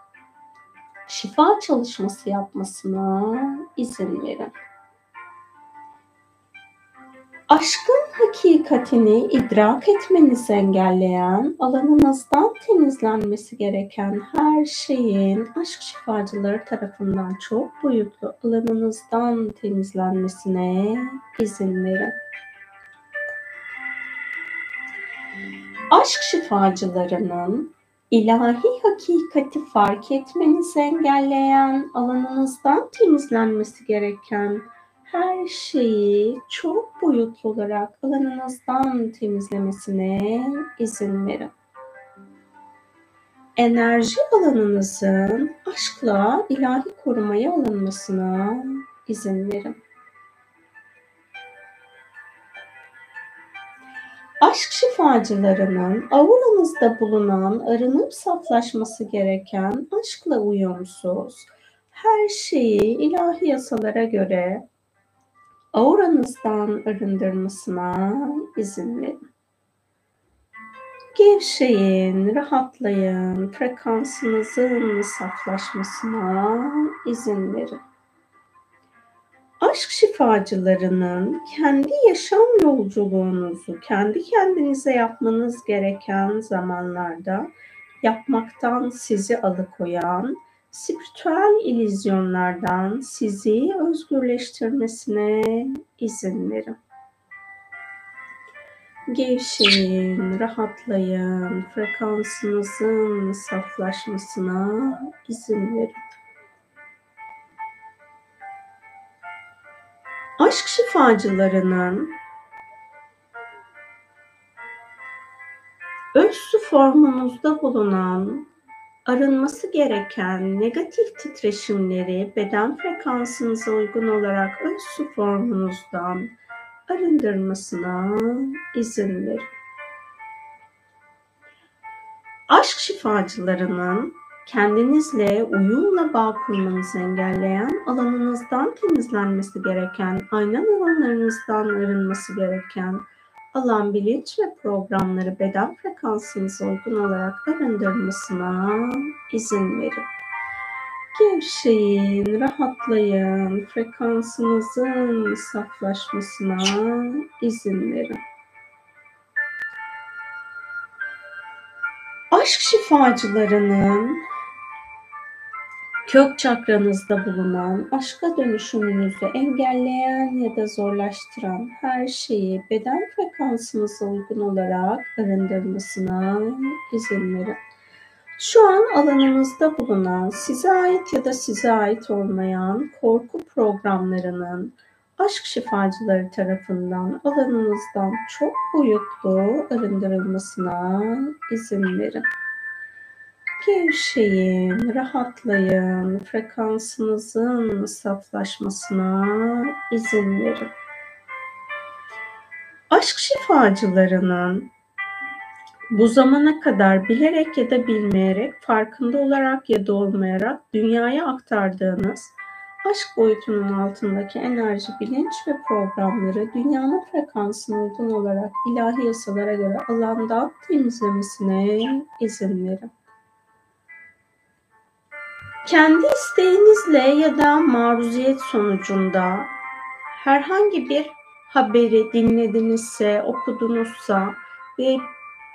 şifa çalışması yapmasına izin verin. Aşkın hakikatini idrak etmenizi engelleyen, alanınızdan temizlenmesi gereken her şeyin aşk şifacıları tarafından çok boyutlu alanınızdan temizlenmesine izin verin. Aşk şifacılarının ilahi hakikati fark etmenizi engelleyen, alanınızdan temizlenmesi gereken her şeyi çok boyutlu olarak alanınızdan temizlemesine izin verin. Enerji alanınızın aşkla ilahi korumaya alınmasına izin verin. Aşk şifacılarının avuranızda bulunan arınıp saflaşması gereken aşkla uyumsuz her şeyi ilahi yasalara göre auranızdan arındırmasına izin verin. Gevşeyin, rahatlayın, frekansınızın saflaşmasına izin verin. Aşk şifacılarının kendi yaşam yolculuğunuzu kendi kendinize yapmanız gereken zamanlarda yapmaktan sizi alıkoyan spiritüel ilizyonlardan sizi özgürleştirmesine izin verin. Gevşeyin, rahatlayın, frekansınızın saflaşmasına izin verin. Aşk şifacılarının öz formunuzda bulunan arınması gereken negatif titreşimleri beden frekansınıza uygun olarak öz su formunuzdan arındırmasına izin verin. Aşk şifacılarının kendinizle uyumla bağ kurmanızı engelleyen, alanınızdan temizlenmesi gereken, ayna alanlarınızdan arınması gereken alan bilinç ve programları beden frekansınıza uygun olarak arındırmasına izin verin. Gevşeyin, rahatlayın, frekansınızın saflaşmasına izin verin. Aşk şifacılarının kök çakranızda bulunan, aşka dönüşümünüzü engelleyen ya da zorlaştıran her şeyi beden frekansınıza uygun olarak arındırmasına izin verin. Şu an alanınızda bulunan, size ait ya da size ait olmayan korku programlarının aşk şifacıları tarafından alanınızdan çok boyutlu arındırılmasına izin verin. Gevşeyin, rahatlayın, frekansınızın saflaşmasına izin verin. Aşk şifacılarının bu zamana kadar bilerek ya da bilmeyerek, farkında olarak ya da olmayarak dünyaya aktardığınız aşk boyutunun altındaki enerji, bilinç ve programları dünyanın frekansına uygun olarak ilahi yasalara göre alandan temizlemesine izin verin. Kendi isteğinizle ya da maruziyet sonucunda herhangi bir haberi dinledinizse, okudunuzsa ve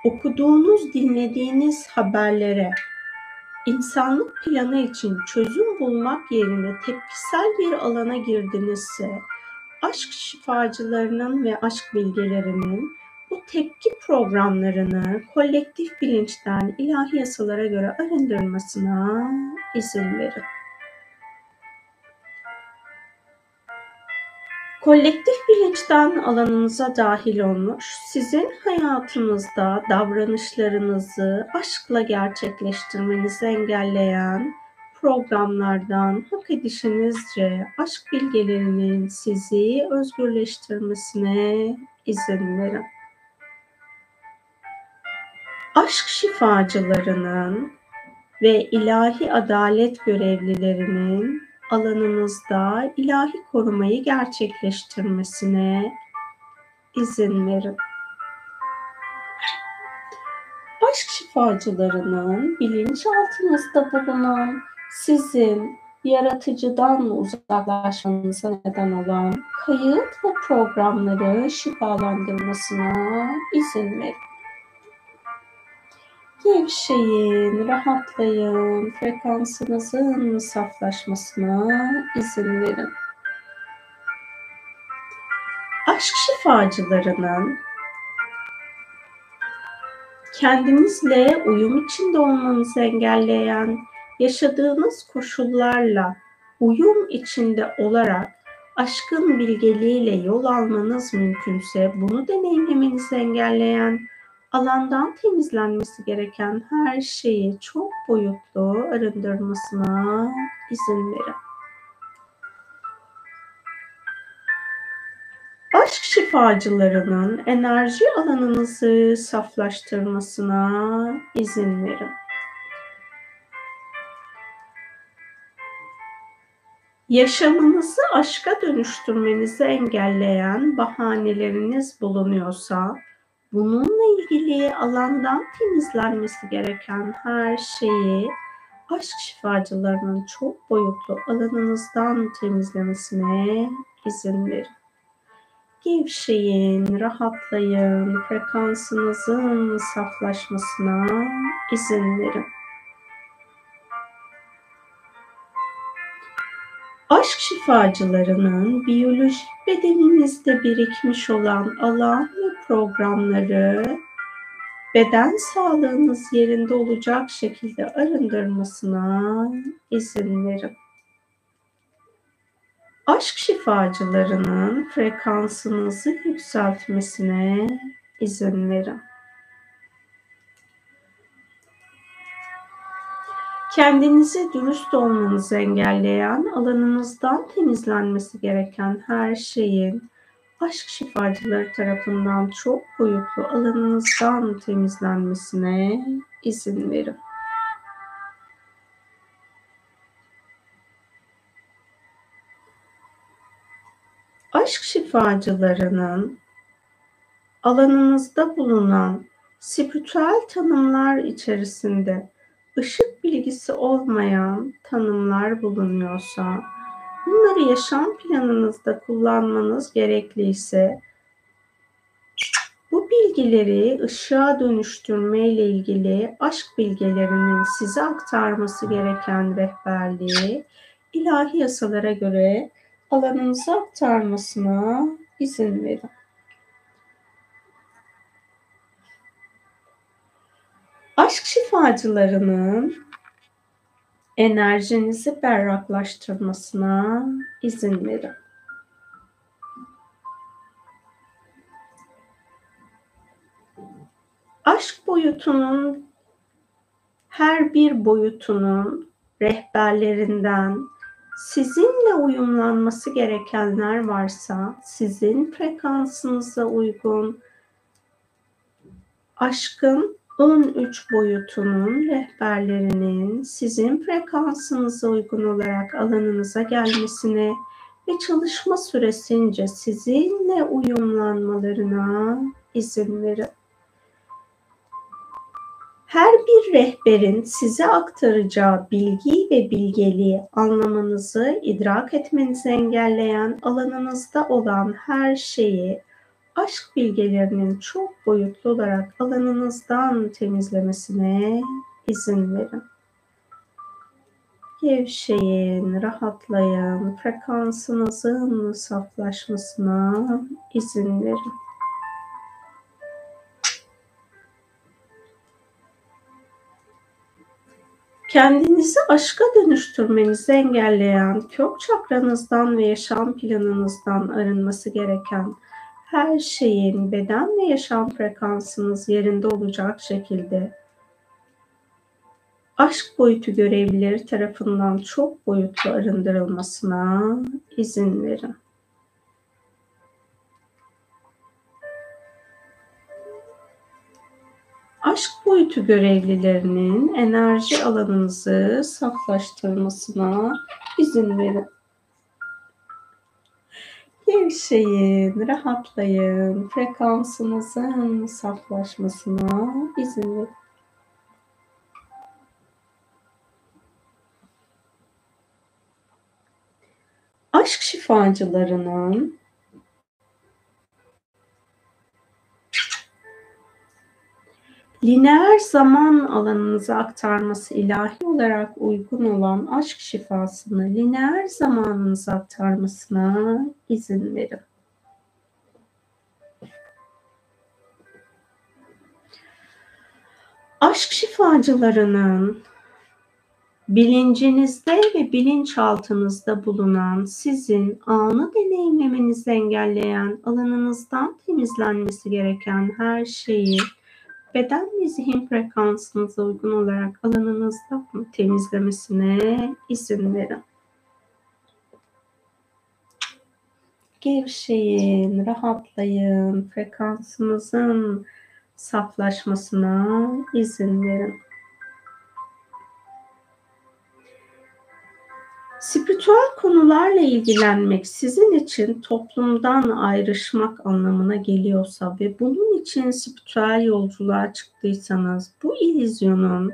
okuduğunuz, dinlediğiniz haberlere insanlık planı için çözüm bulmak yerine tepkisel bir alana girdinizse, aşk şifacılarının ve aşk bilgelerinin bu tepki programlarını kolektif bilinçten ilahi yasalara göre arındırmasına izin verin. Kolektif bilinçten alanınıza dahil olmuş, sizin hayatınızda davranışlarınızı aşkla gerçekleştirmenizi engelleyen programlardan hak edişinizce aşk bilgelerinin sizi özgürleştirmesine izin verin. Aşk şifacılarının ve ilahi adalet görevlilerinin alanınızda ilahi korumayı gerçekleştirmesine izin verin. Aşk şifacılarının bilinçaltınızda bulunan sizin yaratıcıdan uzaklaşmanıza neden olan kayıt ve programları şifalandırmasına izin verin. Gevşeyin, rahatlayın, frekansınızın saflaşmasına izin verin. Aşk şifacılarının kendinizle uyum içinde olmanızı engelleyen, yaşadığınız koşullarla uyum içinde olarak aşkın bilgeliğiyle yol almanız mümkünse bunu deneyimlemenizi engelleyen alandan temizlenmesi gereken her şeyi çok boyutlu arındırmasına izin verin. Aşk şifacılarının enerji alanınızı saflaştırmasına izin verin. Yaşamınızı aşka dönüştürmenizi engelleyen bahaneleriniz bulunuyorsa Bununla ilgili alandan temizlenmesi gereken her şeyi aşk şifacılarının çok boyutlu alanınızdan temizlemesine izin verin. Gevşeyin, rahatlayın, frekansınızın saflaşmasına izin verin. Aşk şifacılarının biyolojik bedeninizde birikmiş olan alan ve programları beden sağlığınız yerinde olacak şekilde arındırmasına izin verin. Aşk şifacılarının frekansınızı yükseltmesine izin verin. Kendinize dürüst olmanızı engelleyen, alanınızdan temizlenmesi gereken her şeyin aşk şifacıları tarafından çok boyutlu alanınızdan temizlenmesine izin verin. Aşk şifacılarının alanınızda bulunan spiritüel tanımlar içerisinde ışık bilgisi olmayan tanımlar bulunuyorsa, bunları yaşam planınızda kullanmanız gerekliyse, bu bilgileri ışığa dönüştürme ile ilgili aşk bilgelerinin size aktarması gereken rehberliği ilahi yasalara göre alanınıza aktarmasına izin verin. Aşk şifacılarının enerjinizi berraklaştırmasına izin verin. Aşk boyutunun her bir boyutunun rehberlerinden sizinle uyumlanması gerekenler varsa sizin frekansınıza uygun aşkın 13 boyutunun rehberlerinin sizin frekansınıza uygun olarak alanınıza gelmesine ve çalışma süresince sizinle uyumlanmalarına izin verin. Her bir rehberin size aktaracağı bilgi ve bilgeliği anlamanızı, idrak etmenizi engelleyen alanınızda olan her şeyi aşk bilgelerinin çok boyutlu olarak alanınızdan temizlemesine izin verin. Gevşeyin, rahatlayın, frekansınızın saflaşmasına izin verin. Kendinizi aşka dönüştürmenizi engelleyen kök çakranızdan ve yaşam planınızdan arınması gereken her şeyin beden ve yaşam frekansınız yerinde olacak şekilde aşk boyutu görevlileri tarafından çok boyutlu arındırılmasına izin verin. Aşk boyutu görevlilerinin enerji alanınızı saflaştırmasına izin verin. Gevşeyin, rahatlayın, frekansınızın saflaşmasına izin verin. Aşk şifacılarının lineer zaman alanınıza aktarması ilahi olarak uygun olan aşk şifasını lineer zamanınıza aktarmasına izin verin. Aşk şifacılarının bilincinizde ve bilinçaltınızda bulunan sizin anı deneyimlemenizi engelleyen alanınızdan temizlenmesi gereken her şeyi beden ve zihin frekansınıza uygun olarak alanınızda temizlemesine izin verin. Gevşeyin, rahatlayın, frekansınızın saflaşmasına izin verin. Spiritüel konularla ilgilenmek sizin için toplumdan ayrışmak anlamına geliyorsa ve bunun için spiritüel yolculuğa çıktıysanız bu illüzyonun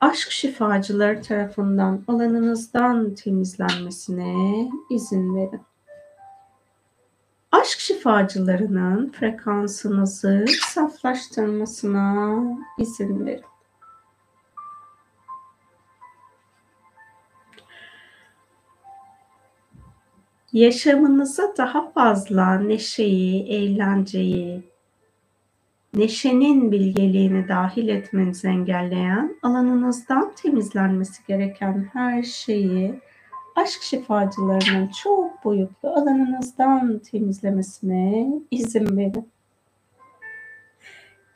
aşk şifacıları tarafından alanınızdan temizlenmesine izin verin. Aşk şifacılarının frekansınızı saflaştırmasına izin verin. Yaşamınıza daha fazla neşeyi, eğlenceyi, neşenin bilgeliğini dahil etmenizi engelleyen, alanınızdan temizlenmesi gereken her şeyi aşk şifacılarının çok boyutlu alanınızdan temizlemesine izin verin.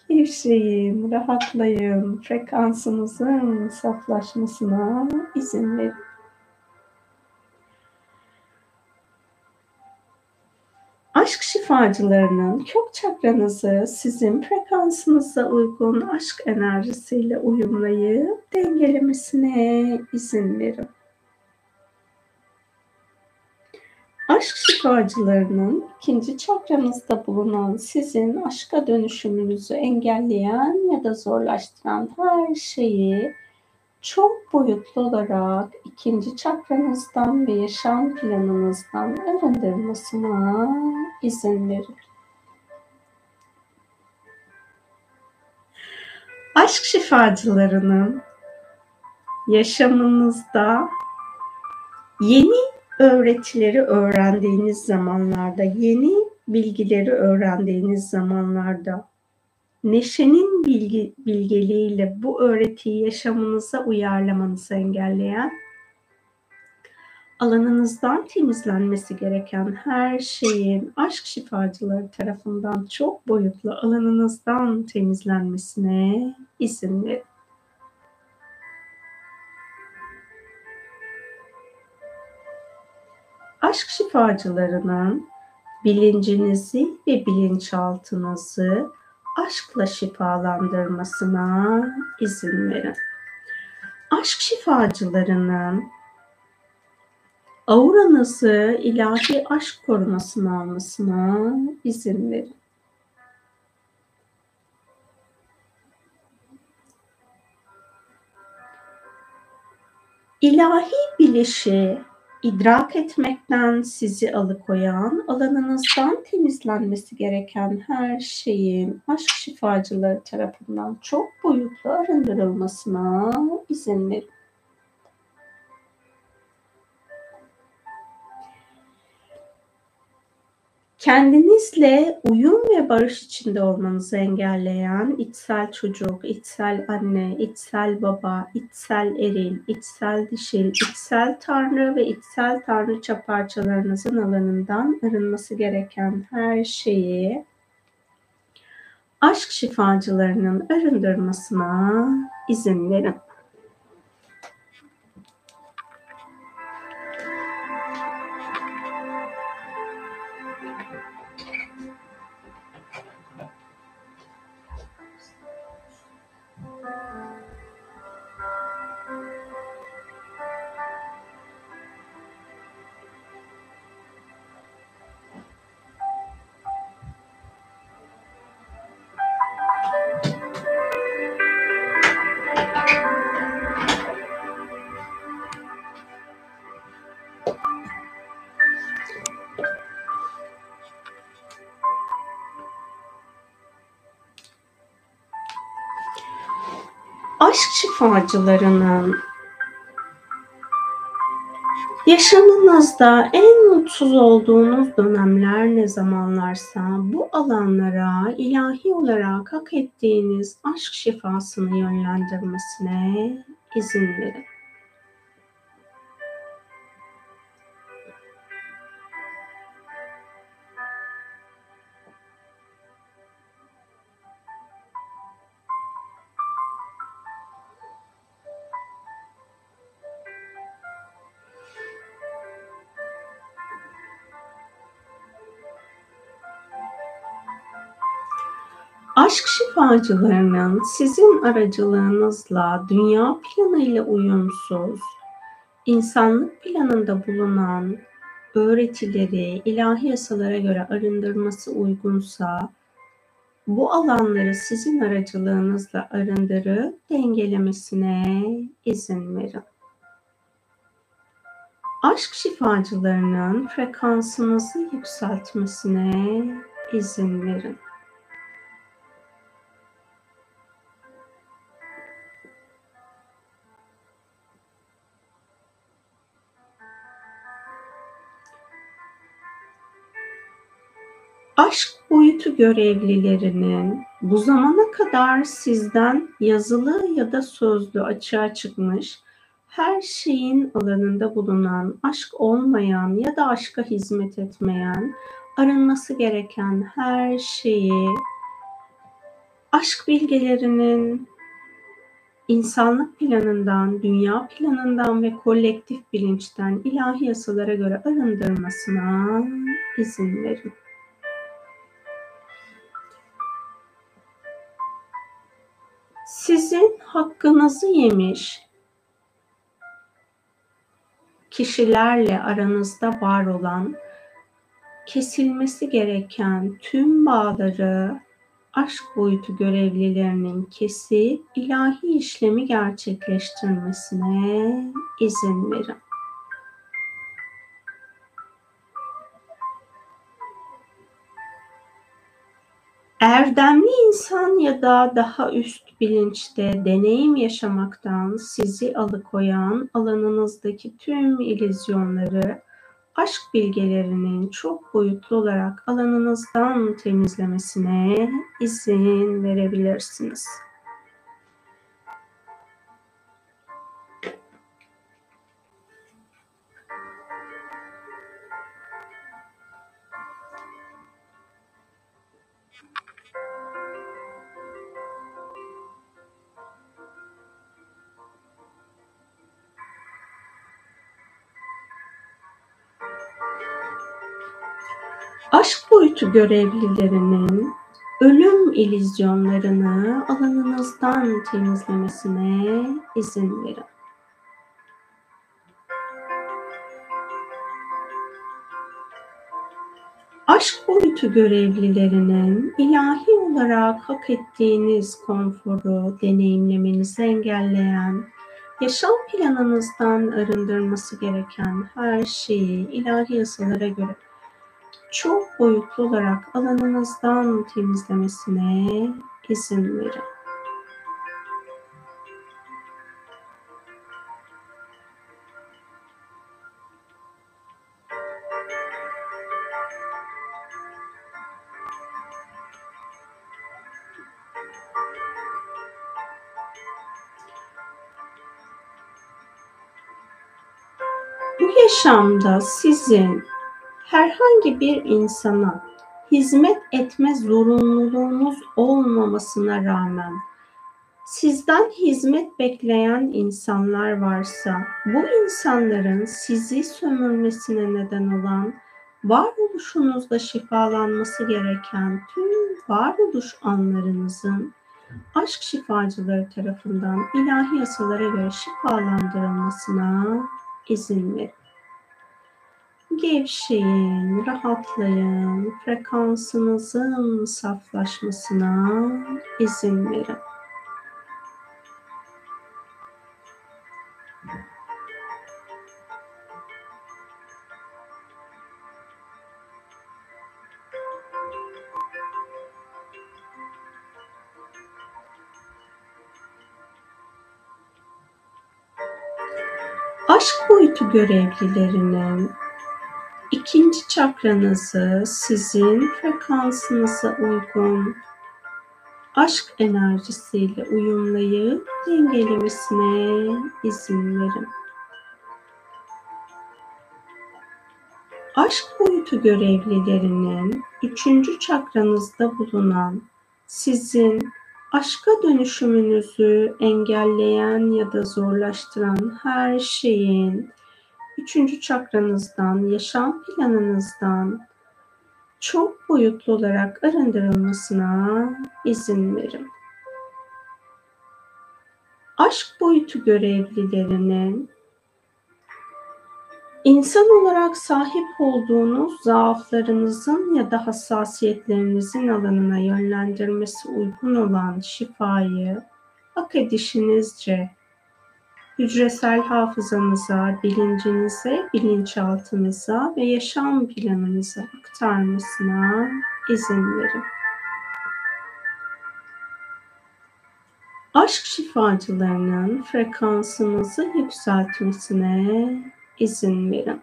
Gevşeyin, rahatlayın, frekansınızın saflaşmasına izin verin. Şifacılarının kök çakranızı sizin frekansınıza uygun aşk enerjisiyle uyumlayıp dengelemesine izin verin. Aşk şifacılarının ikinci çakranızda bulunan sizin aşka dönüşümünüzü engelleyen ya da zorlaştıran her şeyi çok boyutlu olarak ikinci çakranızdan ve yaşam planınızdan arındırmasına izin verin. Aşk şifacılarının yaşamınızda yeni öğretileri öğrendiğiniz zamanlarda, yeni bilgileri öğrendiğiniz zamanlarda neşenin bilgi, bilgeliğiyle bu öğretiyi yaşamınıza uyarlamanızı engelleyen, alanınızdan temizlenmesi gereken her şeyin aşk şifacıları tarafından çok boyutlu alanınızdan temizlenmesine izin verin. aşk şifacılarının bilincinizi ve bilinçaltınızı aşkla şifalandırmasına izin verin. Aşk şifacılarının auranızı ilahi aşk korumasına almasına izin verin. İlahi bilişi idrak etmekten sizi alıkoyan, alanınızdan temizlenmesi gereken her şeyin aşk şifacıları tarafından çok boyutlu arındırılmasına izin verin. Kendinizle uyum ve barış içinde olmanızı engelleyen içsel çocuk, içsel anne, içsel baba, içsel eril, içsel dişil, içsel tanrı ve içsel tanrıça parçalarınızın alanından arınması gereken her şeyi aşk şifacılarının arındırmasına izin verin. Aşk şifacılarının yaşamınızda en mutsuz olduğunuz dönemler ne zamanlarsa bu alanlara ilahi olarak hak ettiğiniz aşk şifasını yönlendirmesine izin verin. Aşk şifacılarının sizin aracılığınızla dünya planıyla uyumsuz, insanlık planında bulunan öğretileri ilahi yasalara göre arındırması uygunsa bu alanları sizin aracılığınızla arındırıp dengelemesine izin verin. Aşk şifacılarının frekansınızı yükseltmesine izin verin. Boyutu görevlilerinin bu zamana kadar sizden yazılı ya da sözlü açığa çıkmış her şeyin alanında bulunan, aşk olmayan ya da aşka hizmet etmeyen, arınması gereken her şeyi aşk bilgelerinin insanlık planından, dünya planından ve kolektif bilinçten ilahi yasalara göre arındırmasına izin verin. Hakkınızı yemiş kişilerle aranızda var olan kesilmesi gereken tüm bağları aşk boyutu görevlilerinin kesip ilahi işlemi gerçekleştirmesine izin verin. Erdemli insan ya da daha üst bilinçte deneyim yaşamaktan sizi alıkoyan alanınızdaki tüm ilizyonları aşk bilgelerinin çok boyutlu olarak alanınızdan temizlemesine izin verebilirsiniz. Aşk boyutu görevlilerinin ölüm ilizyonlarını alanınızdan temizlemesine izin verin. Aşk boyutu görevlilerinin ilahi olarak hak ettiğiniz konforu deneyimlemenizi engelleyen, yaşam planınızdan arındırması gereken her şeyi ilahi yasalara göre çok boyutlu olarak alanınızdan temizlemesine izin verin. Bu yaşamda sizin herhangi bir insana hizmet etme zorunluluğunuz olmamasına rağmen sizden hizmet bekleyen insanlar varsa bu insanların sizi sömürmesine neden olan varoluşunuzda şifalanması gereken tüm varoluş anlarınızın aşk şifacıları tarafından ilahi yasalara göre şifalandırılmasına izin verin. Gevşeyin, rahatlayın, frekansınızın saflaşmasına izin verin. Aşk boyutu görevlilerinin İkinci çakranızı sizin frekansınıza uygun aşk enerjisiyle uyumlayıp dengelemesine izin verin. Aşk boyutu görevlilerinin üçüncü çakranızda bulunan sizin aşka dönüşümünüzü engelleyen ya da zorlaştıran her şeyin üçüncü çakranızdan, yaşam planınızdan çok boyutlu olarak arındırılmasına izin verin. Aşk boyutu görevlilerinin insan olarak sahip olduğunuz zaaflarınızın ya da hassasiyetlerinizin alanına yönlendirmesi uygun olan şifayı hak edişinizce hücresel hafızanıza, bilincinize, bilinçaltınıza ve yaşam planınıza aktarmasına izin verin. Aşk şifacılarının frekansınızı yükseltmesine izin verin.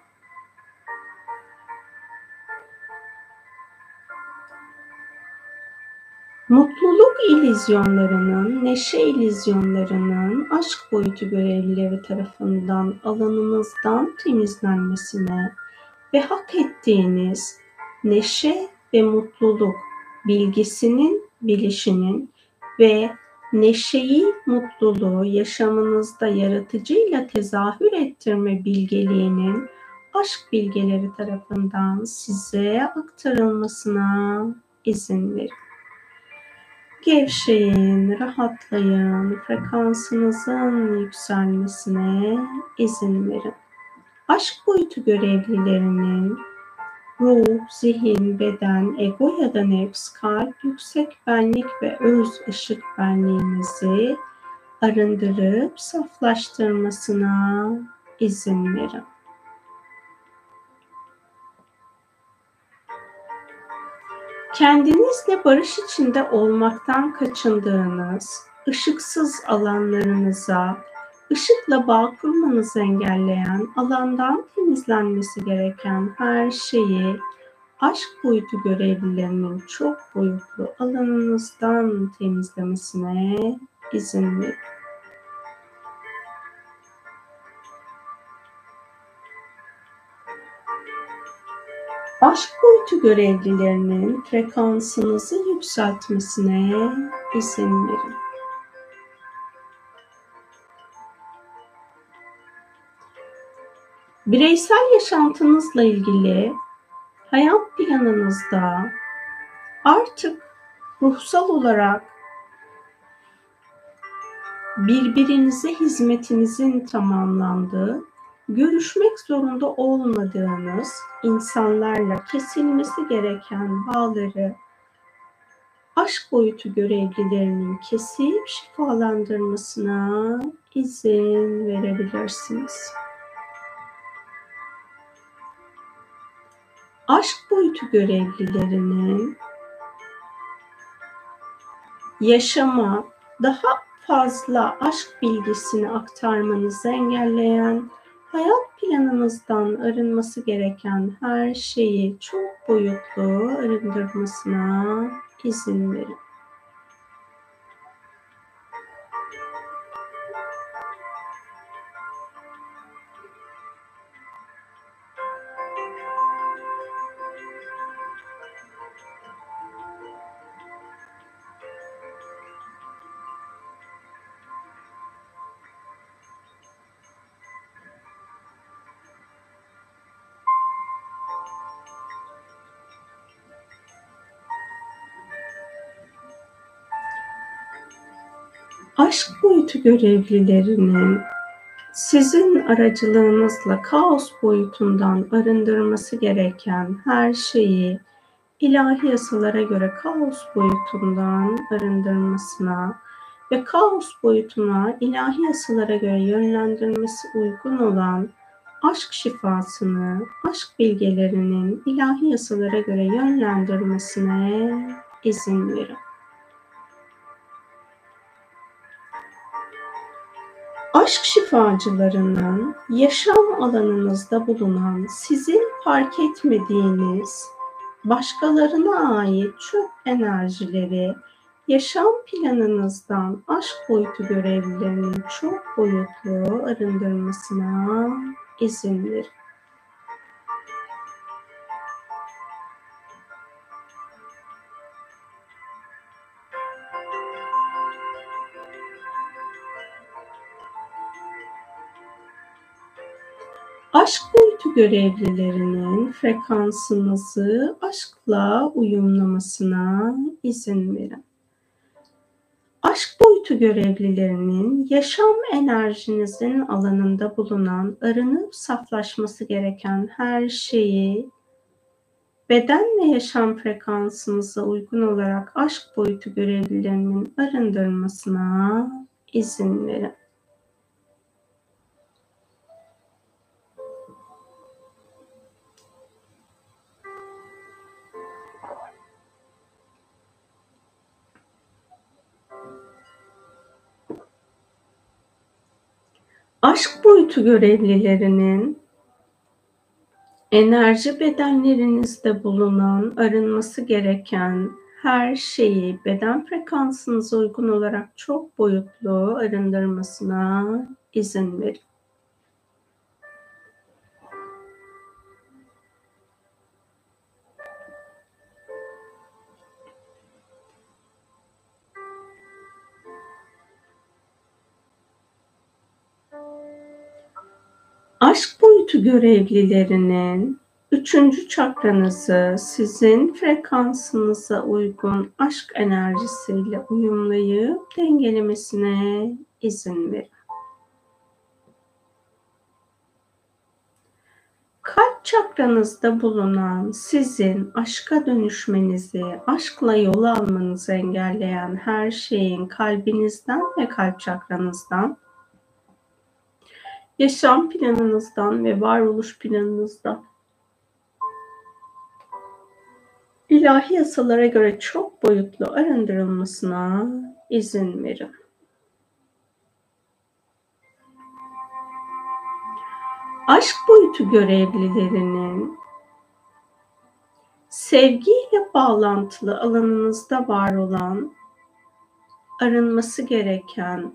Mutluluk ilizyonlarının, neşe ilizyonlarının aşk boyutu görevlileri tarafından alanınızdan temizlenmesine ve hak ettiğiniz neşe ve mutluluk bilgisinin, bilişinin ve neşeyi, mutluluğu yaşamınızda yaratıcıyla tezahür ettirme bilgeliğinin aşk bilgeleri tarafından size aktarılmasına izin verin. Gevşeyin, rahatlayın, frekansınızın yükselmesine izin verin. Aşk boyutu görevlilerinin ruh, zihin, beden, ego ya da nefs, kalp, yüksek benlik ve öz ışık benliğinizi arındırıp saflaştırmasına izin verin. Kendinizle barış içinde olmaktan kaçındığınız, ışıksız alanlarınıza, ışıkla bağ kurmanızı engelleyen, alandan temizlenmesi gereken her şeyi aşk boyutu görevlilerinin çok boyutlu alanınızdan temizlemesine izin verin. Aşk boyutu görevlilerinin frekansınızı yükseltmesine izin verin. Bireysel yaşantınızla ilgili hayat planınızda artık ruhsal olarak birbirinize hizmetinizin tamamlandığı görüşmek zorunda olmadığınız insanlarla kesilmesi gereken bağları aşk boyutu görevlilerinin kesip şifalandırmasına izin verebilirsiniz. Aşk boyutu görevlilerinin yaşama daha fazla aşk bilgisini aktarmanızı engelleyen hayat planınızdan arınması gereken her şeyi çok boyutlu arındırmasına izin verin. Aşk boyutu görevlilerinin sizin aracılığınızla kaos boyutundan arındırması gereken her şeyi ilahi yasalara göre kaos boyutundan arındırmasına ve kaos boyutuna ilahi yasalara göre yönlendirmesi uygun olan aşk şifasını, aşk bilgelerinin ilahi yasalara göre yönlendirmesine izin verin. Aşk şifacılarının yaşam alanınızda bulunan sizin fark etmediğiniz başkalarına ait çöp enerjileri yaşam planınızdan aşk boyutu görevlilerinin çok boyutlu arındırmasına izin verin. Görevlilerinin frekansınızı aşkla uyumlamasına izin verin. Aşk boyutu görevlilerinin yaşam enerjinizin alanında bulunan arınıp saflaşması gereken her şeyi beden ve yaşam frekansınıza uygun olarak aşk boyutu görevlilerinin arındırmasına izin verin. Aşk boyutu görevlilerinin enerji bedenlerinizde bulunan arınması gereken her şeyi beden frekansınıza uygun olarak çok boyutlu arındırmasına izin verin. Aşk boyutu görevlilerinin Üçüncü çakranızı sizin frekansınıza uygun aşk enerjisiyle uyumlayıp dengelemesine izin verin. Kalp çakranızda bulunan sizin aşka dönüşmenizi, aşkla yol almanızı engelleyen her şeyin kalbinizden ve kalp çakranızdan, yaşam planınızdan ve varoluş planınızdan ilahi yasalara göre çok boyutlu arındırılmasına izin verin. Aşk boyutu görevlilerinin sevgiyle bağlantılı alanınızda var olan arınması gereken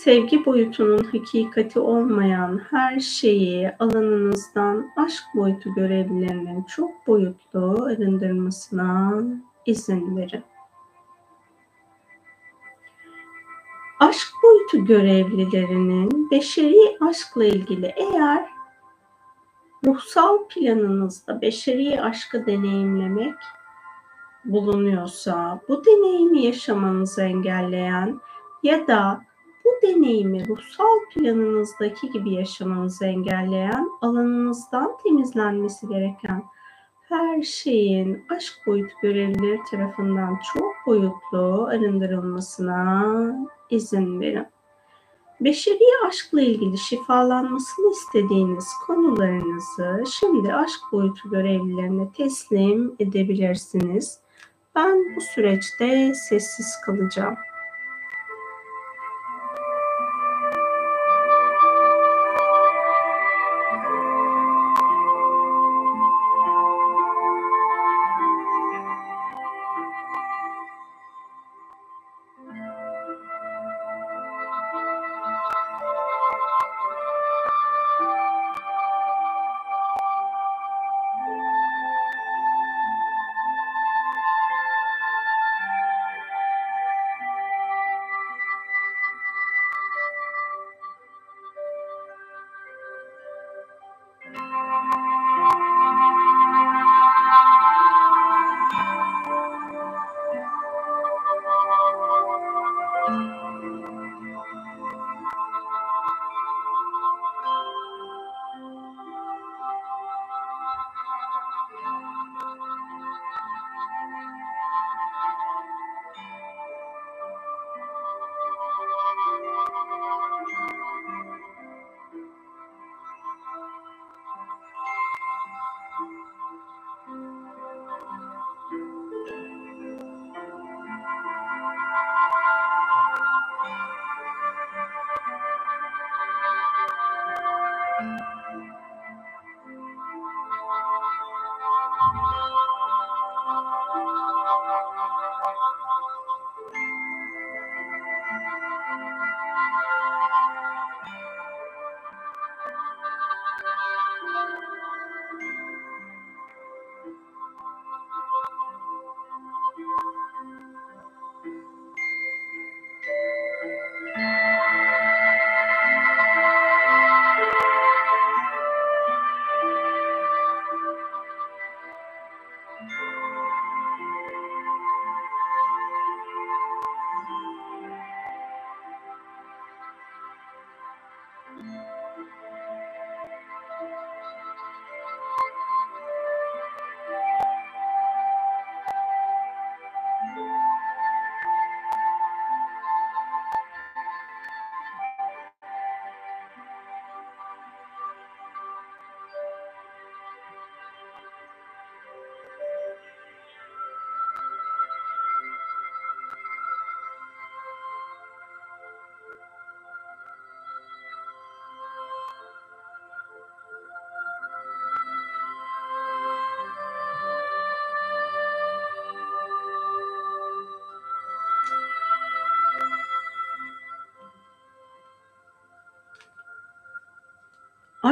sevgi boyutunun hakikati olmayan her şeyi alanınızdan aşk boyutu görevlilerinin çok boyutlu arındırmasına izin verin. Aşk boyutu görevlilerinin beşeri aşkla ilgili eğer ruhsal planınızda beşeri aşkı deneyimlemek bulunuyorsa, bu deneyimi yaşamanızı engelleyen ya da bu deneyimi ruhsal planınızdaki gibi yaşamanızı engelleyen, alanınızdan temizlenmesi gereken her şeyin aşk boyutu görevlileri tarafından çok boyutlu arındırılmasına izin verin. Beşeri aşkla ilgili şifalanmasını istediğiniz konularınızı şimdi aşk boyutu görevlilerine teslim edebilirsiniz. Ben bu süreçte sessiz kalacağım.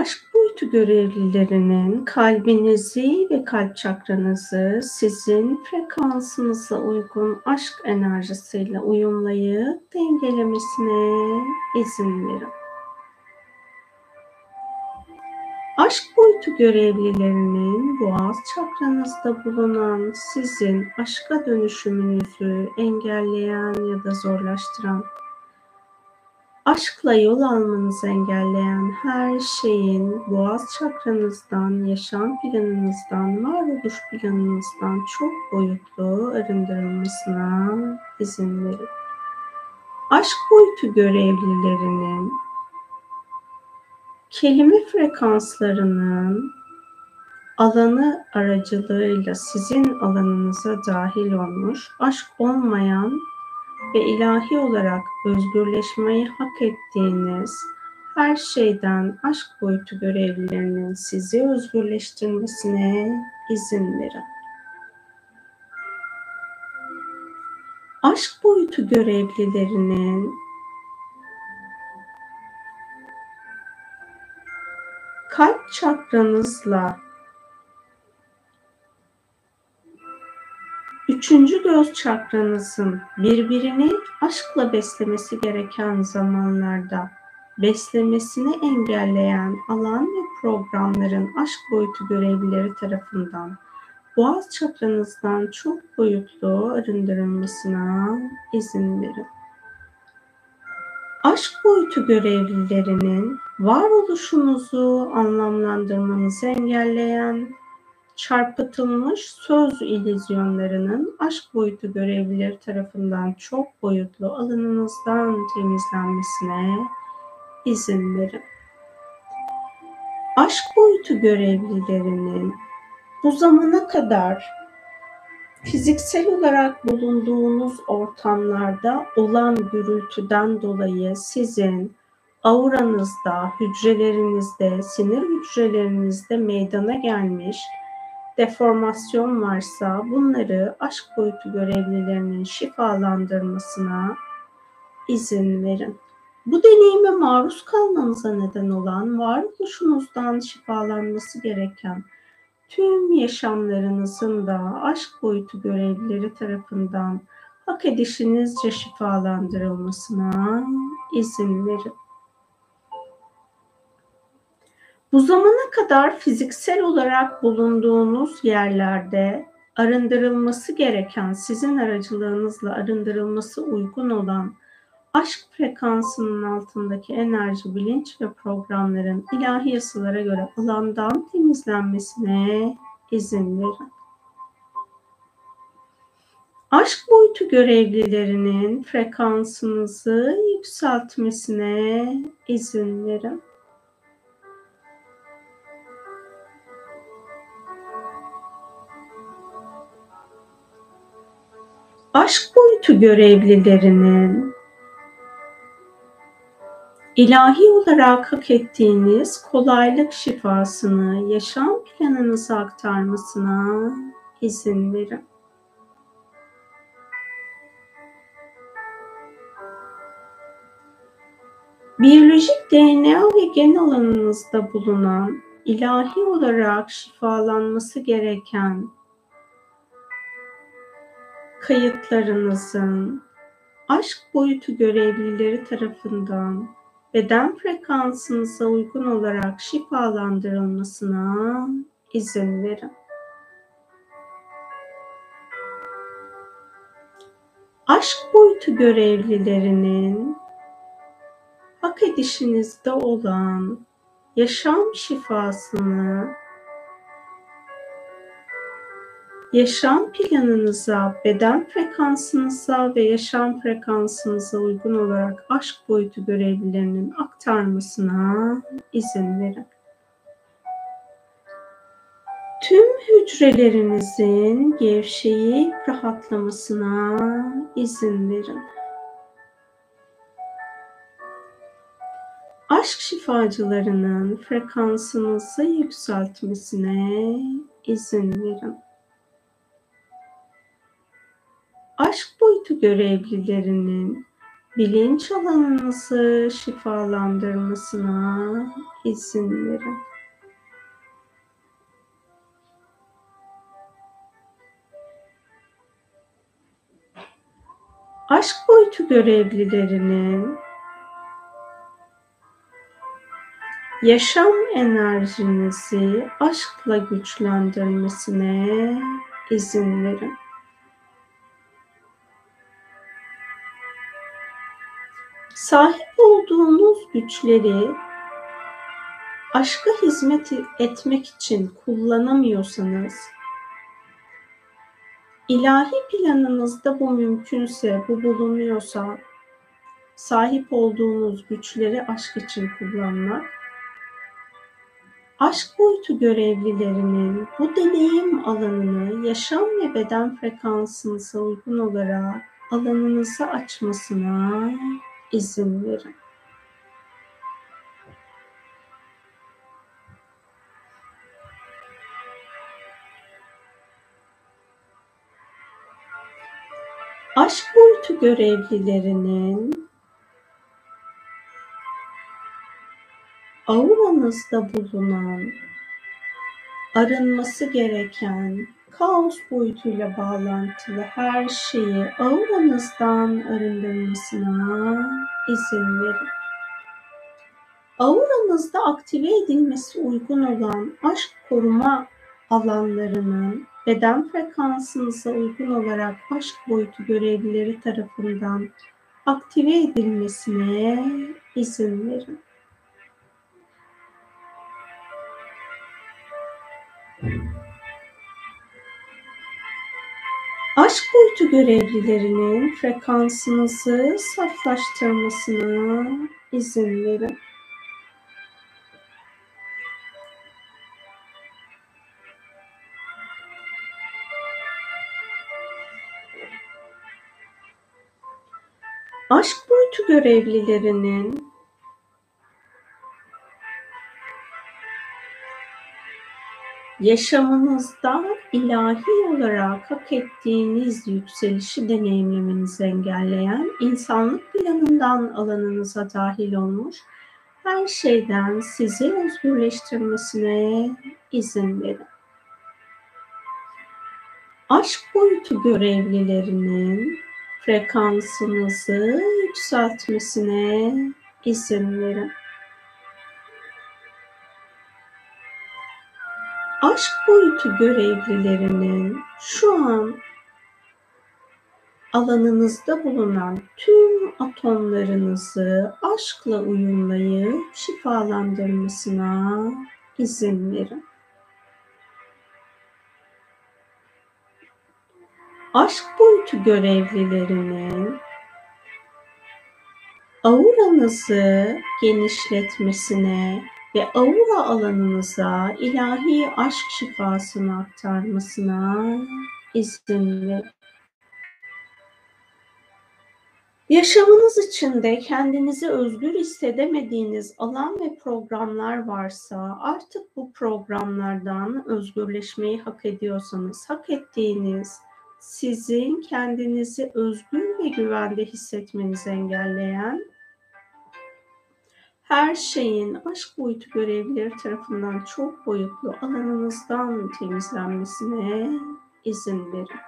Aşk boyutu görevlilerinin kalbinizi ve kalp çakranızı sizin frekansınıza uygun aşk enerjisiyle uyumlayıp dengelemesine izin verin. Aşk boyutu görevlilerinin boğaz çakranızda bulunan sizin aşka dönüşümünüzü engelleyen ya da zorlaştıran, aşkla yol almanızı engelleyen her şeyin boğaz çakranızdan, yaşam planınızdan, varoluş planınızdan çok boyutlu arındırılmasına izin verin. Aşk boyutu görevlilerinin kelime frekanslarının alanı aracılığıyla sizin alanınıza dahil olmuş, aşk olmayan ve ilahi olarak özgürleşmeyi hak ettiğiniz her şeyden aşk boyutu görevlilerinin sizi özgürleştirmesine izin verin. Aşk boyutu görevlilerinin kalp çakranızla üçüncü göz çakranızın birbirini aşkla beslemesi gereken zamanlarda beslemesini engelleyen alan ve programların aşk boyutu görevlileri tarafından boğaz çakranızdan çok boyutlu arındırılmasına izin verin. Aşk boyutu görevlilerinin varoluşunuzu anlamlandırmanızı engelleyen çarpıtılmış söz ilizyonlarının aşk boyutu görevlileri tarafından çok boyutlu alanınızdan temizlenmesine izin verin. Aşk boyutu görevlilerinin bu zamana kadar fiziksel olarak bulunduğunuz ortamlarda olan gürültüden dolayı sizin auranızda, hücrelerinizde, sinir hücrelerinizde meydana gelmiş deformasyon varsa bunları aşk boyutu görevlilerinin şifalandırmasına izin verin. Bu deneyime maruz kalmanıza neden olan varoluşunuzdan şifalanması gereken tüm yaşamlarınızın da aşk boyutu görevlileri tarafından hak edişinizce şifalandırılmasına izin verin. Bu zamana kadar fiziksel olarak bulunduğunuz yerlerde arındırılması gereken, sizin aracılığınızla arındırılması uygun olan aşk frekansının altındaki enerji, bilinç ve programların ilahi yasalara göre alandan temizlenmesine izin verin. Aşk boyutu görevlilerinin frekansınızı yükseltmesine izin verin. Aşk boyutu görevlilerinin ilahi olarak hak ettiğiniz kolaylık şifasını yaşam planınıza aktarmasına izin verin. Biyolojik DNA ve gen alanınızda bulunan ilahi olarak şifalanması gereken kayıtlarınızın aşk boyutu görevlileri tarafından beden frekansınıza uygun olarak şifalandırılmasına izin verin. Aşk boyutu görevlilerinin hak edişinizde olan yaşam şifasını yaşam planınıza, beden frekansınıza ve yaşam frekansınıza uygun olarak aşk boyutu görevlilerinin aktarmasına izin verin. Tüm hücrelerinizin gevşeyip rahatlamasına izin verin. Aşk şifacılarının frekansınızı yükseltmesine izin verin. Aşk boyutu görevlilerinin bilinç alanınızı şifalandırmasına izin verin. Aşk boyutu görevlilerinin yaşam enerjinizi aşkla güçlendirmesine izin verin. Sahip olduğunuz güçleri aşka hizmet etmek için kullanamıyorsanız, ilahi planınızda bu mümkünse, bu bulunuyorsa, sahip olduğunuz güçleri aşk için kullanmak, aşk boyutu görevlilerinin bu deneyim alanını yaşam ve beden frekansınıza uygun olarak alanınızı açmasına izin verin. aşk boyutu görevlilerinin auranızda bulunan arınması gereken kaos boyutuyla bağlantılı her şeyi auranızdan arındırmasına izin verin. Auranızda aktive edilmesi uygun olan aşk koruma alanlarının beden frekansınıza uygun olarak aşk boyutu görevlileri tarafından aktive edilmesine izin verin. Aşk boyutu görevlilerinin frekansınızı saflaştırmasına izin verin. aşk boyutu görevlilerinin yaşamınızda ilahi olarak hak ettiğiniz yükselişi deneyimlemenizi engelleyen insanlık planından alanınıza dahil olmuş her şeyden sizi özgürleştirmesine izin verin. Aşk boyutu görevlilerinin frekansınızı yükseltmesine izin verin. Aşk boyutu görevlilerinin şu an alanınızda bulunan tüm atomlarınızı aşkla uyumlayıp şifalandırmasına izin verin. aşk boyutu görevlilerinin auranızı genişletmesine ve aura alanınıza ilahi aşk şifasını aktarmasına izin verin. Yaşamınız içinde kendinizi özgür hissedemediğiniz alan ve programlar varsa artık bu programlardan özgürleşmeyi hak ediyorsanız hak ettiğiniz sizin kendinizi özgür ve güvende hissetmenizi engelleyen her şeyin aşk boyutu görevlileri tarafından çok boyutlu alanınızdan temizlenmesine izin verin.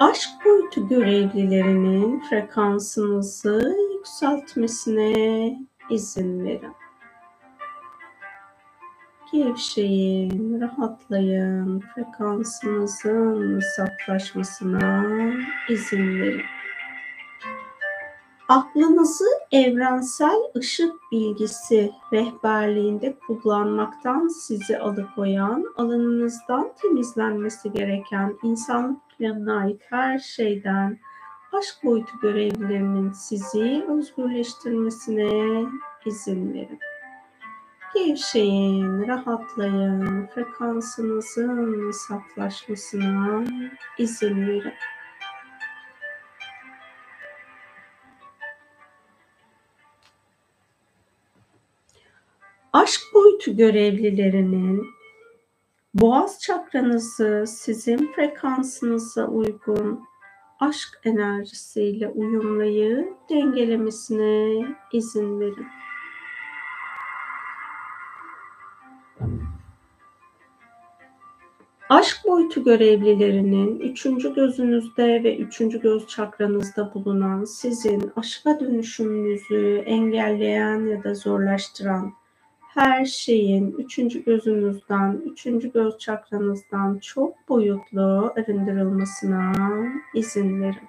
Aşk boyutu görevlilerinin frekansınızı yükseltmesine izin verin. Gevşeyin, rahatlayın, frekansınızın saflaşmasına izin verin. Aklınızı evrensel ışık bilgisi rehberliğinde kullanmaktan sizi alıkoyan, alanınızdan temizlenmesi gereken insanlık planına ait her şeyden aşk boyutu görevlilerinin sizi özgürleştirmesine izin verin. Gevşeyin, rahatlayın, frekansınızın saflaşmasına izin verin. Aşk boyutu görevlilerinin boğaz çakranızı sizin frekansınıza uygun aşk enerjisiyle uyumlayıp dengelemesine izin verin. Aşk boyutu görevlilerinin üçüncü gözünüzde ve üçüncü göz çakranızda bulunan sizin aşka dönüşümünüzü engelleyen ya da zorlaştıran her şeyin üçüncü gözünüzden, üçüncü göz çakranızdan çok boyutlu arındırılmasına izin verin.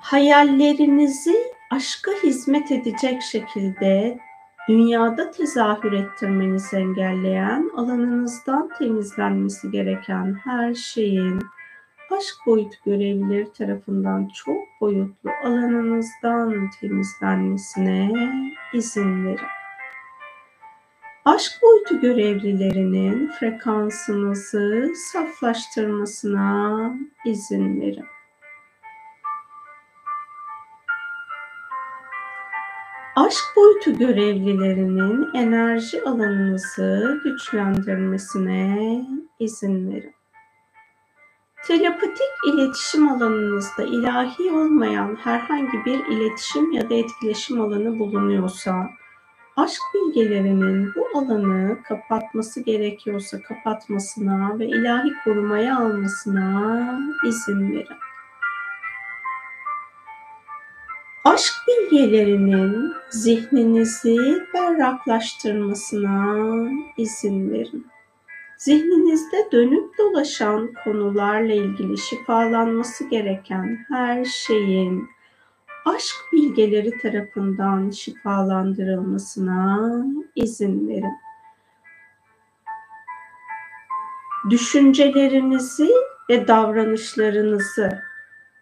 Hayallerinizi aşka hizmet edecek şekilde dünyada tezahür ettirmenizi engelleyen, alanınızdan temizlenmesi gereken her şeyin aşk boyut görevlileri tarafından çok boyutlu alanınızdan temizlenmesine izin verin. Aşk boyutu görevlilerinin frekansınızı saflaştırmasına izin verin. Aşk boyutu görevlilerinin enerji alanınızı güçlendirmesine izin verin. Telepatik iletişim alanınızda ilahi olmayan herhangi bir iletişim ya da etkileşim alanı bulunuyorsa, aşk bilgelerinin bu alanı kapatması gerekiyorsa kapatmasına ve ilahi korumaya almasına izin verin. Aşk bilgelerinin zihninizi berraklaştırmasına izin verin. Zihninizde dönüp dolaşan konularla ilgili şifalanması gereken her şeyin aşk bilgeleri tarafından şifalandırılmasına izin verin. Düşüncelerinizi ve davranışlarınızı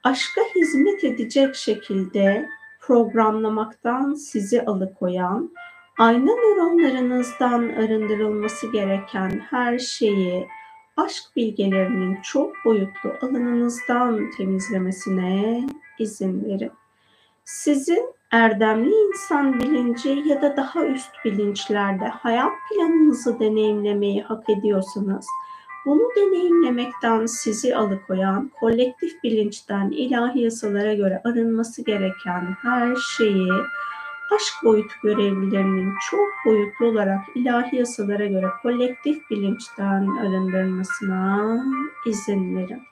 aşka hizmet edecek şekilde programlamaktan sizi alıkoyan, ayna nöronlarınızdan arındırılması gereken her şeyi aşk bilgelerinin çok boyutlu alanınızdan temizlemesine izin verin. Sizin erdemli insan bilinci ya da daha üst bilinçlerde hayat planınızı deneyimlemeyi hak ediyorsanız, bunu deneyimlemekten sizi alıkoyan, kolektif bilinçten ilahi yasalara göre arınması gereken her şeyi aşk boyutu görevlilerinin çok boyutlu olarak ilahi yasalara göre kolektif bilinçten arındırmasına izin verin.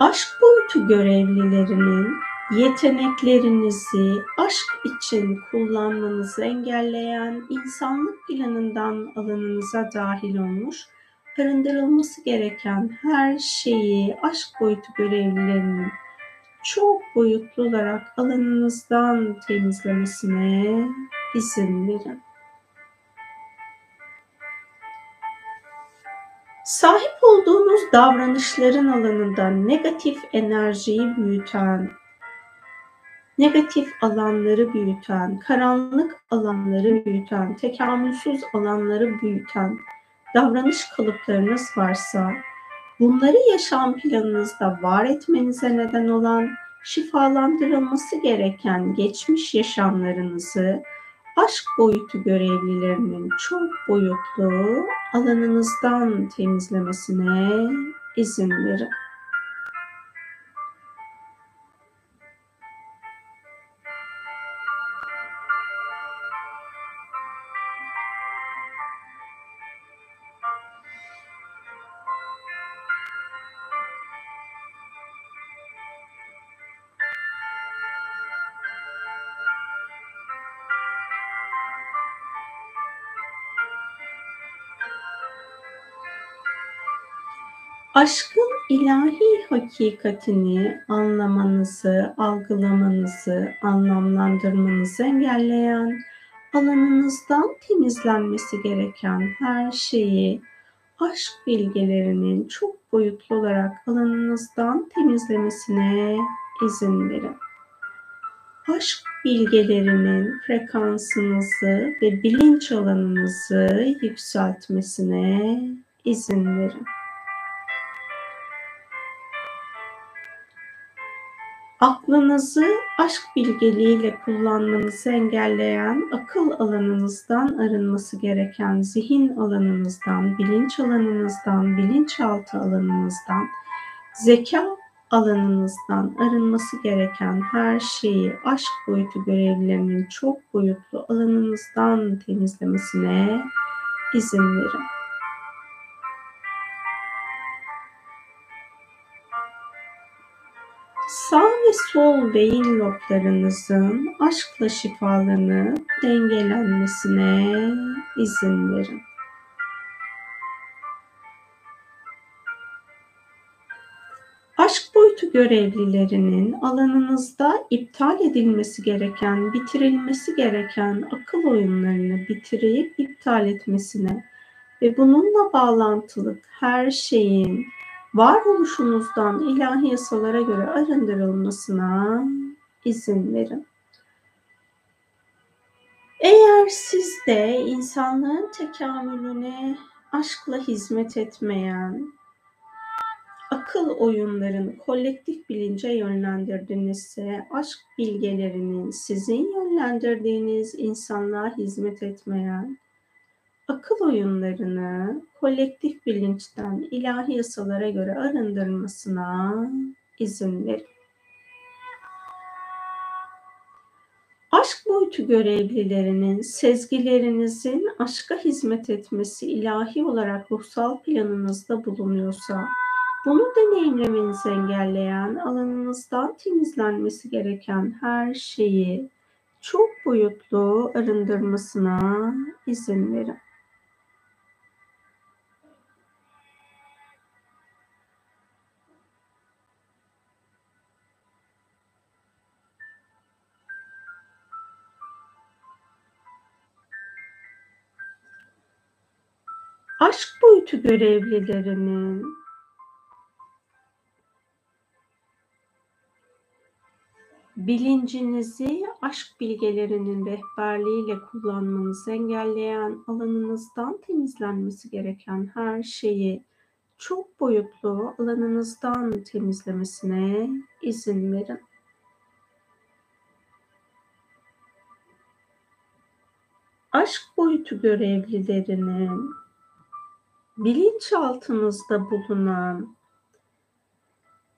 Aşk boyutu görevlilerinin yeteneklerinizi aşk için kullanmanızı engelleyen insanlık planından alanınıza dahil olmuş, arındırılması gereken her şeyi aşk boyutu görevlilerinin çok boyutlu olarak alanınızdan temizlemesine izin verin. Sahip olduğunuz davranışların alanında negatif enerjiyi büyüten, negatif alanları büyüten, karanlık alanları büyüten, tekamülsüz alanları büyüten davranış kalıplarınız varsa bunları yaşam planınızda var etmenize neden olan şifalandırılması gereken geçmiş yaşamlarınızı aşk boyutu görevlilerinin çok boyutlu alanınızdan temizlemesine izin verin. Aşkın ilahi hakikatini anlamanızı, algılamanızı, anlamlandırmanızı engelleyen, alanınızdan temizlenmesi gereken her şeyi aşk bilgelerinin çok boyutlu olarak alanınızdan temizlemesine izin verin. Aşk bilgelerinin frekansınızı ve bilinç alanınızı yükseltmesine izin verin. Aklınızı aşk bilgeliğiyle kullanmanızı engelleyen, akıl alanınızdan arınması gereken zihin alanınızdan, bilinç alanınızdan, bilinçaltı alanınızdan, zeka alanınızdan arınması gereken her şeyi aşk boyutu görevlilerinin çok boyutlu alanınızdan temizlemesine izin verin. Ve sol beyin loblarınızın aşkla şifalanıp dengelenmesine izin verin. Aşk boyutu görevlilerinin alanınızda iptal edilmesi gereken, bitirilmesi gereken akıl oyunlarını bitirip iptal etmesine ve bununla bağlantılı her şeyin varoluşunuzdan ilahi yasalara göre arındırılmasına izin verin. Eğer siz de insanlığın tekamülüne aşkla hizmet etmeyen, akıl oyunlarını kolektif bilince yönlendirdinizse, aşk bilgelerinin sizin yönlendirdiğiniz insanlığa hizmet etmeyen, akıl oyunlarını kolektif bilinçten ilahi yasalara göre arındırmasına izin verin. Aşk boyutu görevlilerinin sezgilerinizin aşka hizmet etmesi ilahi olarak ruhsal planınızda bulunuyorsa, bunu deneyimlemenizi engelleyen alanınızdan temizlenmesi gereken her şeyi çok boyutlu arındırmasına izin verin. Aşk boyutu görevlilerinin bilincinizi aşk bilgelerinin rehberliğiyle kullanmanızı engelleyen alanınızdan temizlenmesi gereken her şeyi çok boyutlu alanınızdan temizlemesine izin verin. Aşk boyutu görevlilerinin bilinçaltınızda bulunan,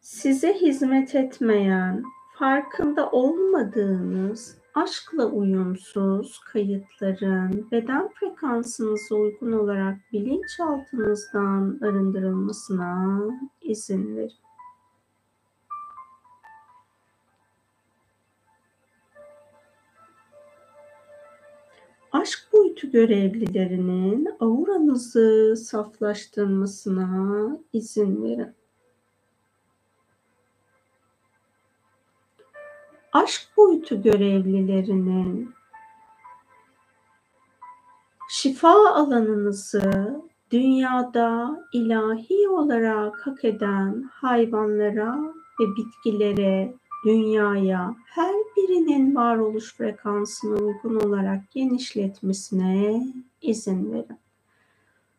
size hizmet etmeyen, farkında olmadığınız aşkla uyumsuz kayıtların beden frekansınıza uygun olarak bilinçaltınızdan arındırılmasına izin verin. Aşk boyutu görevlilerinin auranızı saflaştırmasına izin verin. Aşk boyutu görevlilerinin şifa alanınızı dünyada ilahi olarak hak eden hayvanlara ve bitkilere dünyaya her birinin varoluş frekansına uygun olarak genişletmesine izin verin.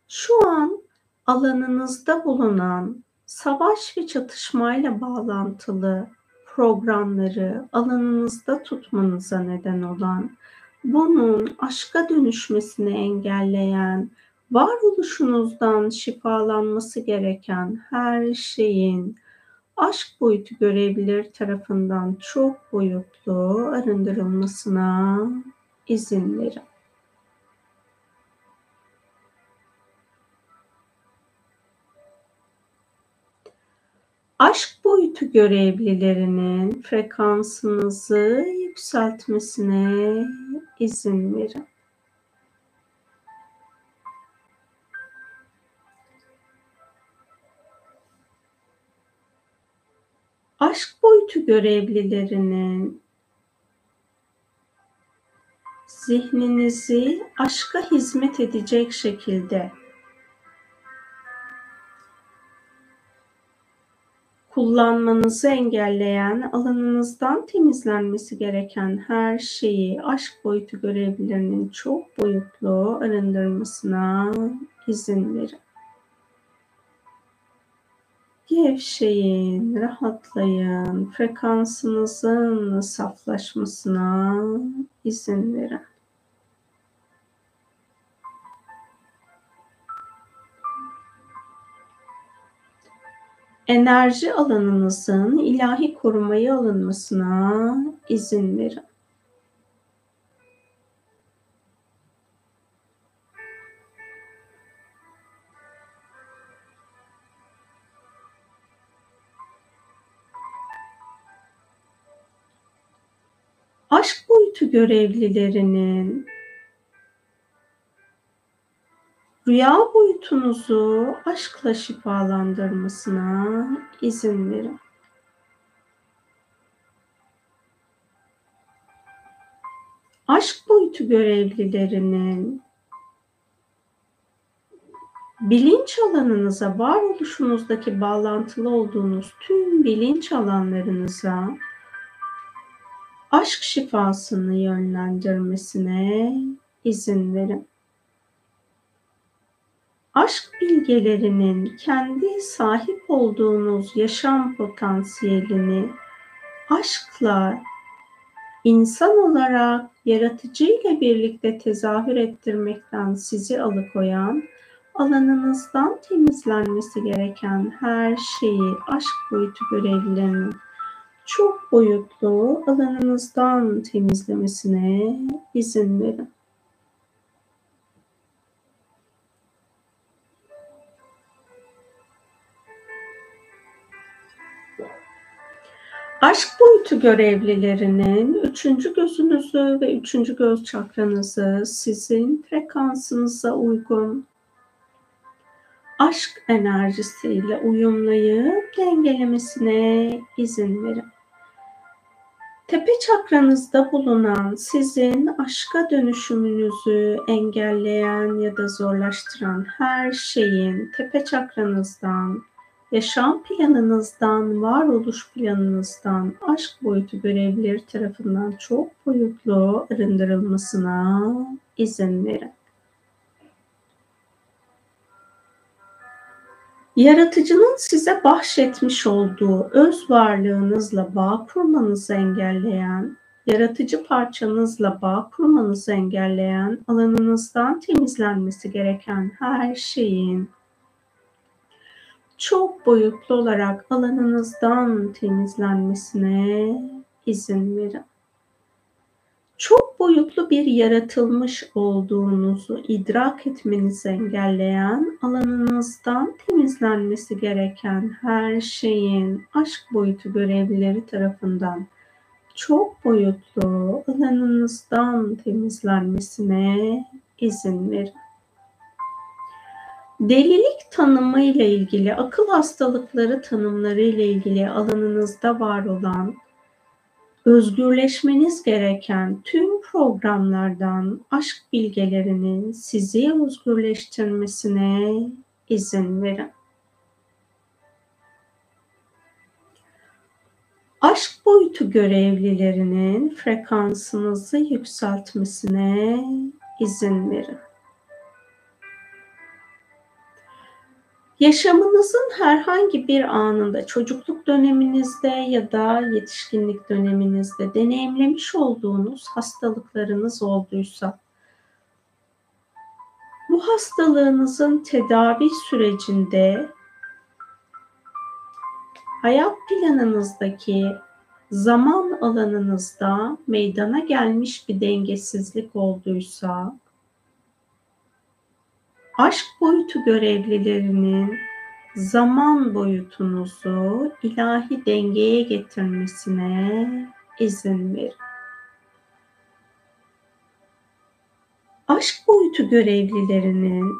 Şu an alanınızda bulunan savaş ve çatışmayla bağlantılı programları alanınızda tutmanıza neden olan, bunun aşka dönüşmesini engelleyen, varoluşunuzdan şifalanması gereken her şeyin aşk boyutu görevlileri tarafından çok boyutlu arındırılmasına izin verin. Aşk boyutu görevlilerinin frekansınızı yükseltmesine izin verin. Aşk boyutu görevlilerinin zihninizi aşka hizmet edecek şekilde kullanmanızı engelleyen, alanınızdan temizlenmesi gereken her şeyi aşk boyutu görevlilerinin çok boyutlu arındırmasına izin verin. Gevşeyin, rahatlayın, frekansınızın saflaşmasına izin verin. enerji alanınızın ilahi korumaya alınmasına izin verin. Boyutu görevlilerinin rüya boyutunuzu aşkla şifalandırmasına izin verin. Aşk boyutu görevlilerinin bilinç alanınıza, varoluşunuzdaki bağlantılı olduğunuz tüm bilinç alanlarınıza aşk şifasını yönlendirmesine izin verin. Aşk bilgelerinin kendi sahip olduğunuz yaşam potansiyelini aşkla insan olarak yaratıcı ile birlikte tezahür ettirmekten sizi alıkoyan, alanınızdan temizlenmesi gereken her şeyi aşk boyutu görevlilerinin çok boyutlu alanınızdan temizlemesine izin verin. Aşk boyutu görevlilerinin üçüncü gözünüzü ve üçüncü göz çakranızı sizin frekansınıza uygun aşk enerjisiyle uyumlayıp dengelemesine izin verin. Tepe çakranızda bulunan sizin aşka dönüşümünüzü engelleyen ya da zorlaştıran her şeyin tepe çakranızdan, yaşam planınızdan, varoluş planınızdan aşk boyutu görevlileri tarafından çok boyutlu arındırılmasına izin verin. Yaratıcının size bahşetmiş olduğu öz varlığınızla bağ kurmanızı engelleyen, yaratıcı parçanızla bağ kurmanızı engelleyen, alanınızdan temizlenmesi gereken her şeyin çok boyutlu olarak alanınızdan temizlenmesine izin verin çok boyutlu bir yaratılmış olduğunuzu idrak etmenizi engelleyen, alanınızdan temizlenmesi gereken her şeyin aşk boyutu görevlileri tarafından çok boyutlu alanınızdan temizlenmesine izin verin. Delilik tanımı ile ilgili, akıl hastalıkları tanımları ile ilgili alanınızda var olan özgürleşmeniz gereken tüm programlardan aşk bilgelerinin sizi özgürleştirmesine izin verin. Aşk boyutu görevlilerinin frekansınızı yükseltmesine izin verin. Yaşamınızın herhangi bir anında, çocukluk döneminizde ya da yetişkinlik döneminizde deneyimlemiş olduğunuz hastalıklarınız olduysa, bu hastalığınızın tedavi sürecinde hayat planınızdaki zaman alanınızda meydana gelmiş bir dengesizlik olduysa, aşk boyutu görevlilerinin zaman boyutunuzu ilahi dengeye getirmesine izin verin. Aşk boyutu görevlilerinin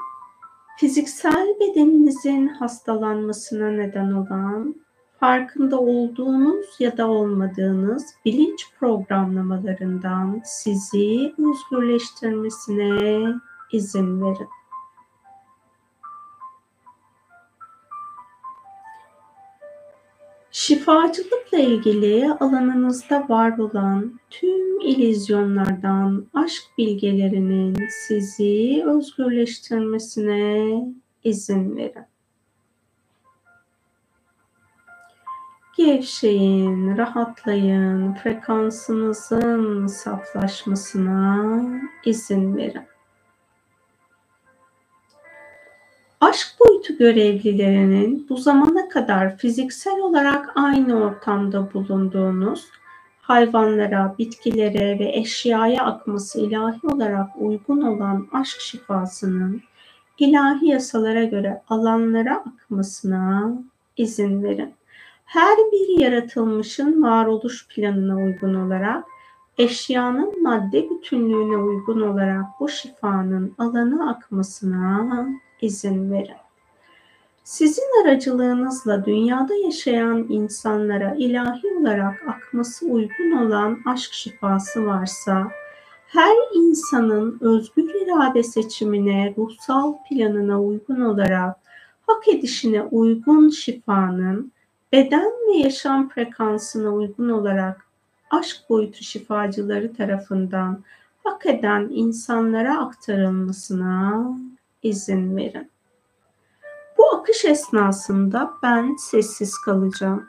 fiziksel bedeninizin hastalanmasına neden olan farkında olduğunuz ya da olmadığınız bilinç programlamalarından sizi özgürleştirmesine izin verin. Şifacılıkla ilgili alanınızda var olan tüm ilizyonlardan aşk bilgelerinin sizi özgürleştirmesine izin verin. Gevşeyin, rahatlayın, frekansınızın saflaşmasına izin verin. Aşk boyutu görevlilerinin bu zamana kadar fiziksel olarak aynı ortamda bulunduğunuz hayvanlara, bitkilere ve eşyaya akması ilahi olarak uygun olan aşk şifasının ilahi yasalara göre alanlara akmasına izin verin. Her bir yaratılmışın varoluş planına uygun olarak eşyanın madde bütünlüğüne uygun olarak bu şifanın alana akmasına izin verin. Sizin aracılığınızla dünyada yaşayan insanlara ilahi olarak akması uygun olan aşk şifası varsa, her insanın özgür irade seçimine, ruhsal planına uygun olarak hak edişine uygun şifanın beden ve yaşam frekansına uygun olarak aşk boyutu şifacıları tarafından hak eden insanlara aktarılmasına izin verin. Bu akış esnasında ben sessiz kalacağım.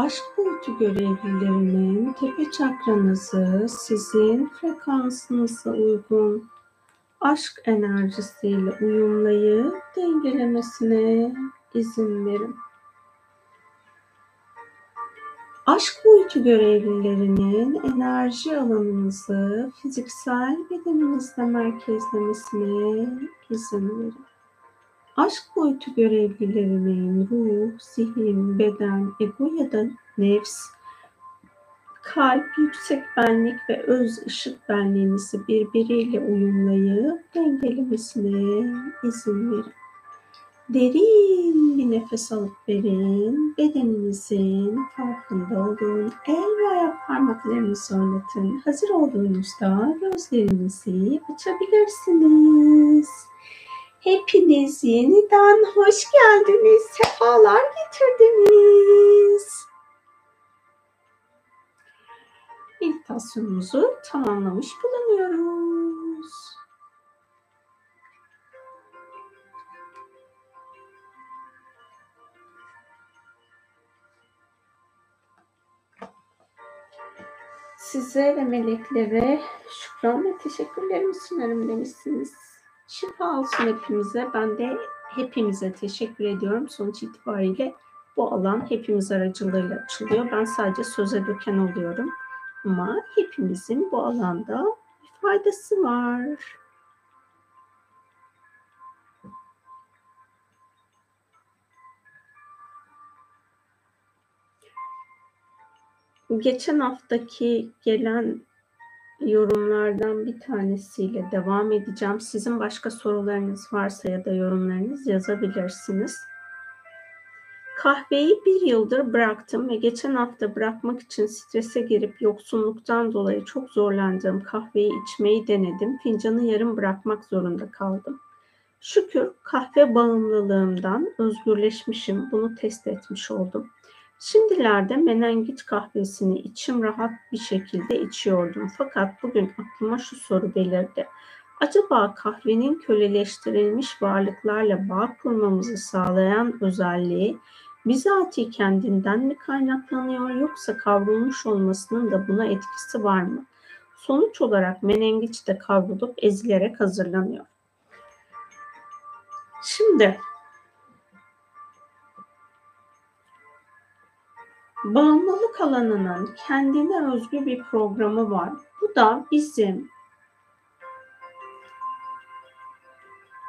Aşk boyutu görevlilerinin tepe çakranızı sizin frekansınıza uygun aşk enerjisiyle uyumlayıp dengelemesine izin verin. Aşk boyutu görevlilerinin enerji alanınızı fiziksel bedeninizde merkezlemesine izin verin. Boyutu görevlilerinin ruh, zihin, beden, ego ya da nefs, kalp, yüksek benlik ve öz ışık benliğinizi birbiriyle uyumlayıp dengelemesine izin verin. Derin bir nefes alıp verin. Bedeninizin farkında olun. El ve ayak parmaklarınızı oynatın. Hazır olduğunuzda gözlerinizi açabilirsiniz. Hepiniz yeniden hoş geldiniz. Sefalar getirdiniz. Meditasyonumuzu tamamlamış bulunuyoruz. Size ve meleklere şükran ve teşekkürlerimi sunarım demişsiniz. Şifa olsun hepimize. Ben de hepimize teşekkür ediyorum. Sonuç itibariyle bu alan hepimiz aracılığıyla açılıyor. Ben sadece söze döken oluyorum. Ama hepimizin bu alanda bir faydası var. Geçen haftaki gelen yorumlardan bir tanesiyle devam edeceğim. Sizin başka sorularınız varsa ya da yorumlarınız yazabilirsiniz. Kahveyi bir yıldır bıraktım ve geçen hafta bırakmak için strese girip yoksunluktan dolayı çok zorlandığım kahveyi içmeyi denedim. Fincanı yarım bırakmak zorunda kaldım. Şükür kahve bağımlılığımdan özgürleşmişim. Bunu test etmiş oldum. Şimdilerde menengit kahvesini içim rahat bir şekilde içiyordum. Fakat bugün aklıma şu soru belirdi. Acaba kahvenin köleleştirilmiş varlıklarla bağ kurmamızı sağlayan özelliği bizatihi kendinden mi kaynaklanıyor yoksa kavrulmuş olmasının da buna etkisi var mı? Sonuç olarak menengiç de kavrulup ezilerek hazırlanıyor. Şimdi Bağımlılık alanının kendine özgü bir programı var. Bu da bizim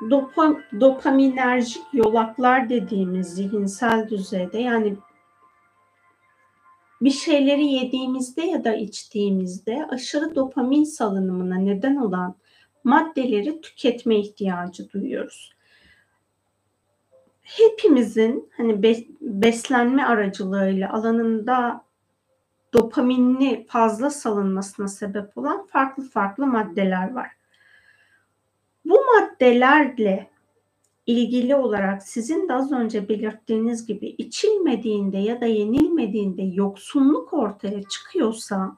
dopa, dopaminerjik yolaklar dediğimiz zihinsel düzeyde yani bir şeyleri yediğimizde ya da içtiğimizde aşırı dopamin salınımına neden olan maddeleri tüketme ihtiyacı duyuyoruz hepimizin hani beslenme aracılığıyla alanında dopaminli fazla salınmasına sebep olan farklı farklı maddeler var. Bu maddelerle ilgili olarak sizin de az önce belirttiğiniz gibi içilmediğinde ya da yenilmediğinde yoksunluk ortaya çıkıyorsa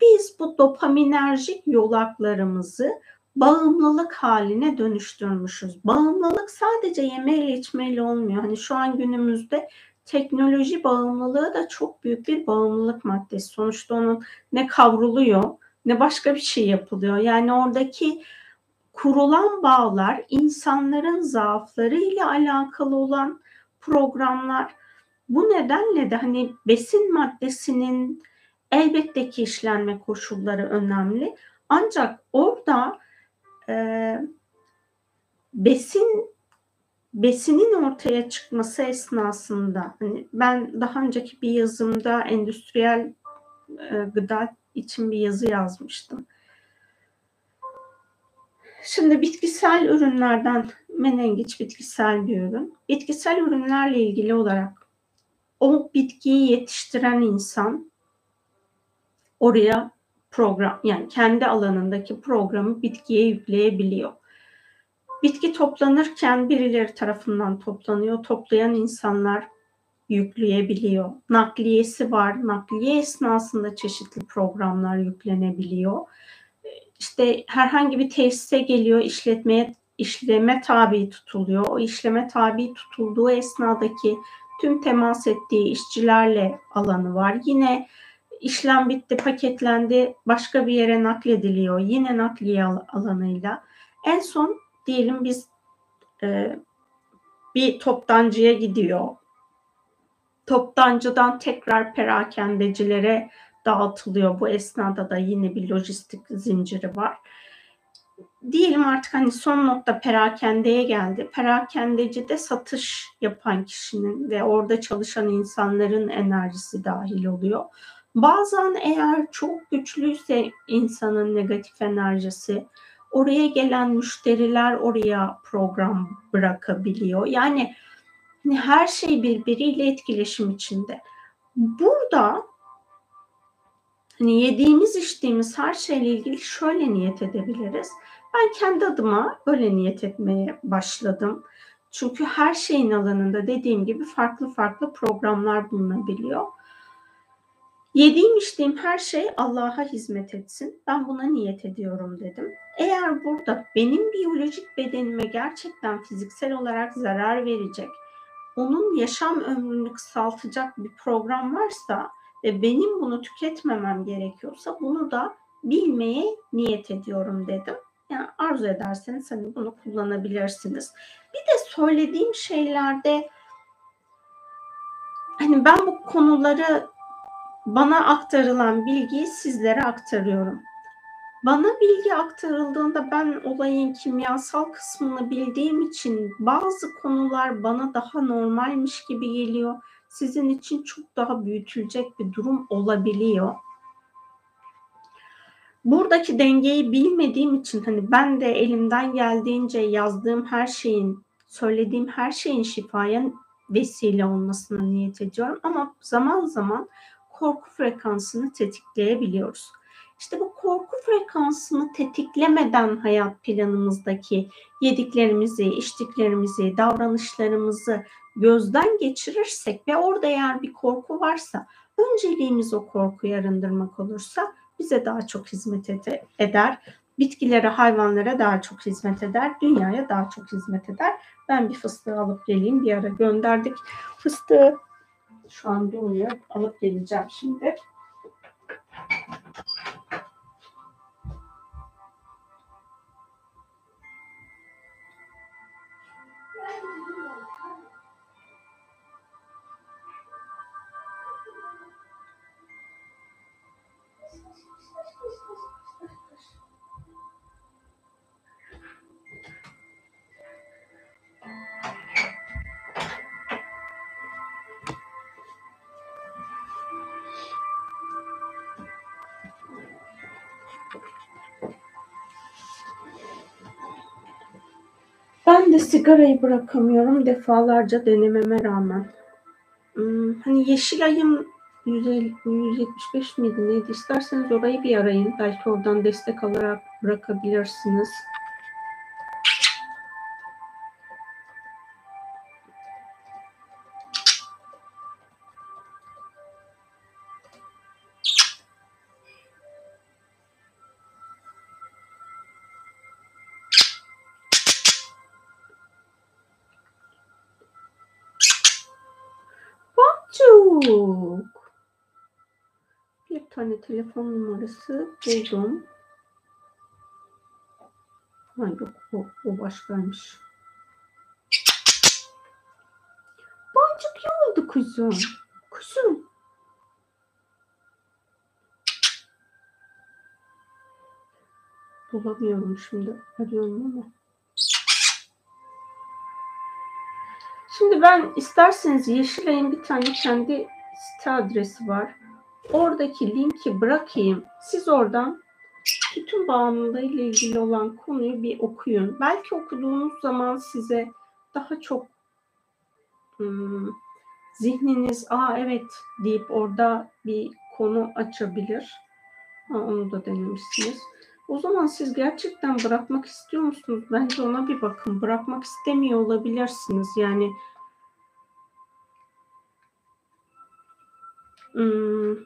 biz bu dopaminerjik yolaklarımızı bağımlılık haline dönüştürmüşüz. Bağımlılık sadece yemeyle içmeyle olmuyor. Hani şu an günümüzde teknoloji bağımlılığı da çok büyük bir bağımlılık maddesi. Sonuçta onun ne kavruluyor ne başka bir şey yapılıyor. Yani oradaki kurulan bağlar insanların zaafları ile alakalı olan programlar. Bu nedenle de hani besin maddesinin elbette ki işlenme koşulları önemli. Ancak orada e, besin besinin ortaya çıkması esnasında hani ben daha önceki bir yazımda endüstriyel e, gıda için bir yazı yazmıştım. Şimdi bitkisel ürünlerden menengiç bitkisel bir ürün. Bitkisel ürünlerle ilgili olarak o bitkiyi yetiştiren insan oraya program yani kendi alanındaki programı bitkiye yükleyebiliyor. Bitki toplanırken birileri tarafından toplanıyor. Toplayan insanlar yükleyebiliyor. Nakliyesi var. Nakliye esnasında çeşitli programlar yüklenebiliyor. İşte herhangi bir tesise geliyor, işletmeye işleme tabi tutuluyor. O işleme tabi tutulduğu esnadaki tüm temas ettiği işçilerle alanı var. Yine işlem bitti, paketlendi, başka bir yere naklediliyor. Yine nakliye alanıyla. En son diyelim biz e, bir toptancıya gidiyor. Toptancıdan tekrar perakendecilere dağıtılıyor. Bu esnada da yine bir lojistik zinciri var. Diyelim artık hani son nokta perakendeye geldi. Perakendeci de satış yapan kişinin ve orada çalışan insanların enerjisi dahil oluyor. Bazen eğer çok güçlüyse insanın negatif enerjisi oraya gelen müşteriler oraya program bırakabiliyor. Yani hani her şey birbiriyle etkileşim içinde. Burada hani yediğimiz içtiğimiz her şeyle ilgili şöyle niyet edebiliriz. Ben kendi adıma öyle niyet etmeye başladım. Çünkü her şeyin alanında dediğim gibi farklı farklı programlar bulunabiliyor. Yediğim içtiğim her şey Allah'a hizmet etsin. Ben buna niyet ediyorum dedim. Eğer burada benim biyolojik bedenime gerçekten fiziksel olarak zarar verecek, onun yaşam ömrünü kısaltacak bir program varsa ve benim bunu tüketmemem gerekiyorsa bunu da bilmeye niyet ediyorum dedim. Yani arzu ederseniz hani bunu kullanabilirsiniz. Bir de söylediğim şeylerde hani ben bu konuları bana aktarılan bilgiyi sizlere aktarıyorum. Bana bilgi aktarıldığında ben olayın kimyasal kısmını bildiğim için bazı konular bana daha normalmiş gibi geliyor. Sizin için çok daha büyütülecek bir durum olabiliyor. Buradaki dengeyi bilmediğim için hani ben de elimden geldiğince yazdığım her şeyin, söylediğim her şeyin şifaya vesile olmasına niyet ediyorum ama zaman zaman korku frekansını tetikleyebiliyoruz. İşte bu korku frekansını tetiklemeden hayat planımızdaki yediklerimizi, içtiklerimizi, davranışlarımızı gözden geçirirsek ve orada eğer bir korku varsa önceliğimiz o korkuyu arındırmak olursa bize daha çok hizmet eder. Bitkilere, hayvanlara daha çok hizmet eder. Dünyaya daha çok hizmet eder. Ben bir fıstığı alıp geleyim. Bir ara gönderdik. Fıstığı şu an durmuyor. Alıp geleceğim şimdi. Sigarayı bırakamıyorum defalarca denememe rağmen. Hmm, hani Yeşilay'ın 175 miydi neydi? İsterseniz orayı bir arayın. Belki oradan destek alarak bırakabilirsiniz. Tane telefon numarası buldum. Ha yok o, o başkaymış. Boncuk oldu kuzum. Kuzum. Bulamıyorum şimdi. Arıyorum ama. Şimdi ben isterseniz Yeşilay'ın bir tane kendi site adresi var. Oradaki linki bırakayım. Siz oradan bütün bağımlılığı ile ilgili olan konuyu bir okuyun. Belki okuduğunuz zaman size daha çok hmm, zihniniz aa evet deyip orada bir konu açabilir. Ha, onu da denemişsiniz. O zaman siz gerçekten bırakmak istiyor musunuz? Bence ona bir bakın. Bırakmak istemiyor olabilirsiniz. Yani hmm,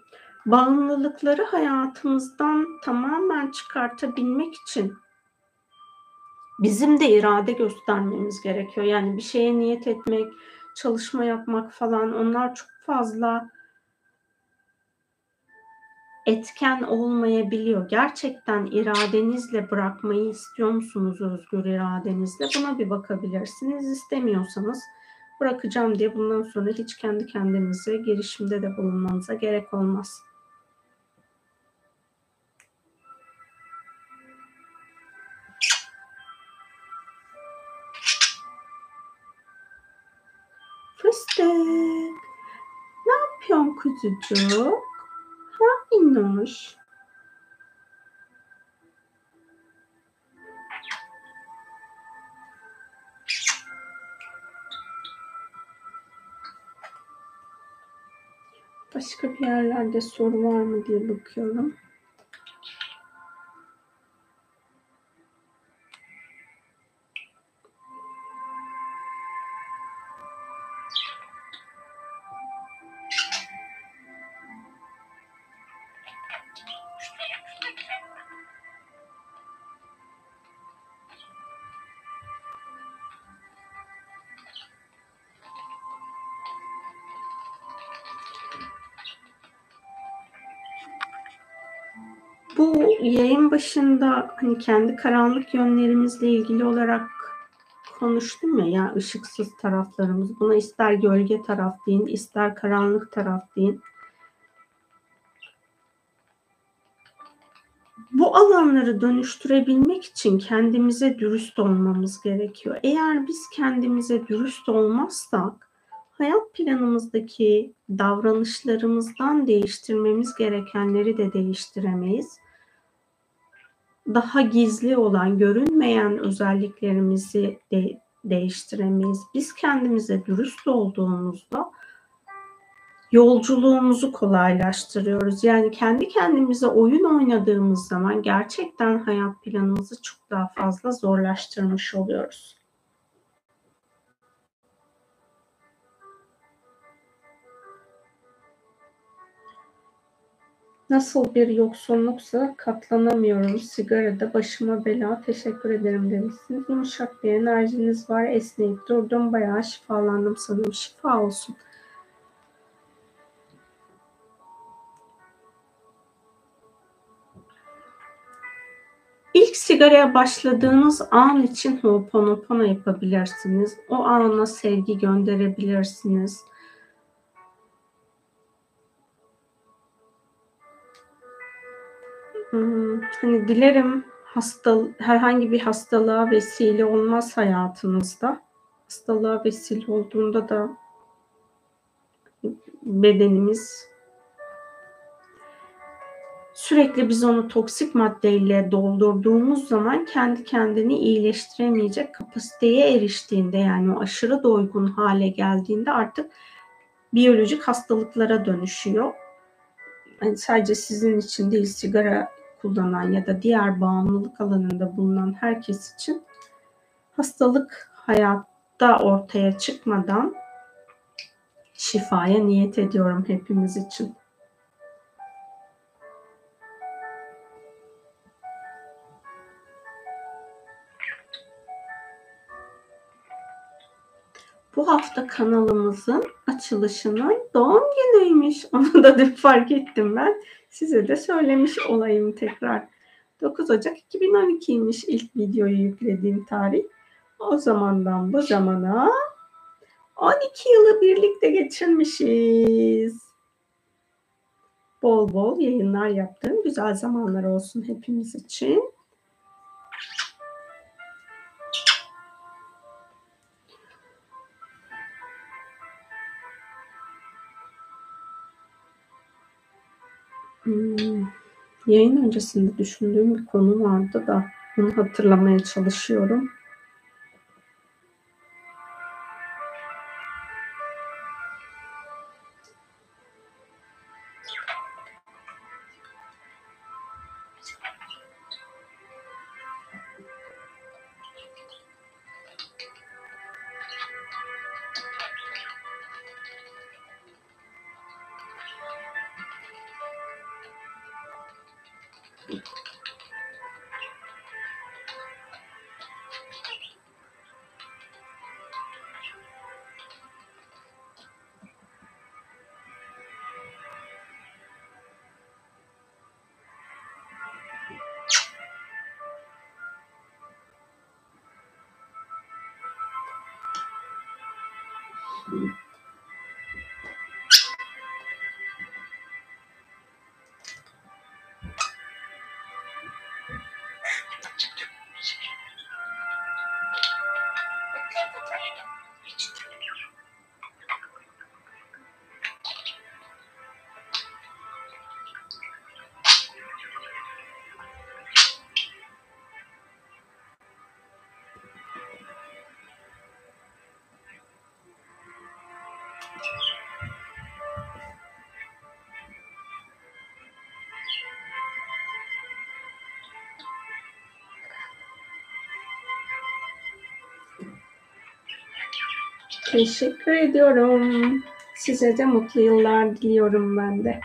bağımlılıkları hayatımızdan tamamen çıkartabilmek için bizim de irade göstermemiz gerekiyor. Yani bir şeye niyet etmek, çalışma yapmak falan onlar çok fazla etken olmayabiliyor. Gerçekten iradenizle bırakmayı istiyor musunuz özgür iradenizle? Buna bir bakabilirsiniz. İstemiyorsanız bırakacağım diye bundan sonra hiç kendi kendinize girişimde de bulunmanıza gerek olmaz. Kuzucuk? Ha minnoş. Başka bir yerlerde soru var mı diye bakıyorum. Başında hani kendi karanlık yönlerimizle ilgili olarak konuştum ya, ya ışıksız taraflarımız. Buna ister gölge taraf deyin, ister karanlık taraf deyin. Bu alanları dönüştürebilmek için kendimize dürüst olmamız gerekiyor. Eğer biz kendimize dürüst olmazsak hayat planımızdaki davranışlarımızdan değiştirmemiz gerekenleri de değiştiremeyiz. Daha gizli olan, görünmeyen özelliklerimizi de değiştiremeyiz. Biz kendimize dürüst olduğumuzda yolculuğumuzu kolaylaştırıyoruz. Yani kendi kendimize oyun oynadığımız zaman gerçekten hayat planımızı çok daha fazla zorlaştırmış oluyoruz. Nasıl bir yoksunluksa katlanamıyorum. Sigarada başıma bela. Teşekkür ederim demişsiniz. Yumuşak bir enerjiniz var. Esneyip durdum. Bayağı şifalandım sanırım. Şifa olsun. İlk sigaraya başladığınız an için Ho'oponopono yapabilirsiniz. O ana sevgi gönderebilirsiniz. Hani dilerim hasta herhangi bir hastalığa vesile olmaz hayatınızda. Hastalığa vesile olduğunda da bedenimiz sürekli biz onu toksik maddeyle doldurduğumuz zaman kendi kendini iyileştiremeyecek kapasiteye eriştiğinde yani o aşırı doygun hale geldiğinde artık biyolojik hastalıklara dönüşüyor. Yani sadece sizin için değil sigara kullanan ya da diğer bağımlılık alanında bulunan herkes için hastalık hayatta ortaya çıkmadan şifaya niyet ediyorum hepimiz için. Bu hafta kanalımızın açılışının doğum günüymüş. Onu da dün fark ettim ben. Size de söylemiş olayım tekrar. 9 Ocak 2012'ymiş ilk videoyu yüklediğim tarih. O zamandan bu zamana 12 yılı birlikte geçirmişiz. Bol bol yayınlar yaptığım güzel zamanlar olsun hepimiz için. Hmm, yayın öncesinde düşündüğüm bir konu vardı da onu hatırlamaya çalışıyorum. Teşekkür ediyorum. Size de mutlu yıllar diliyorum ben de.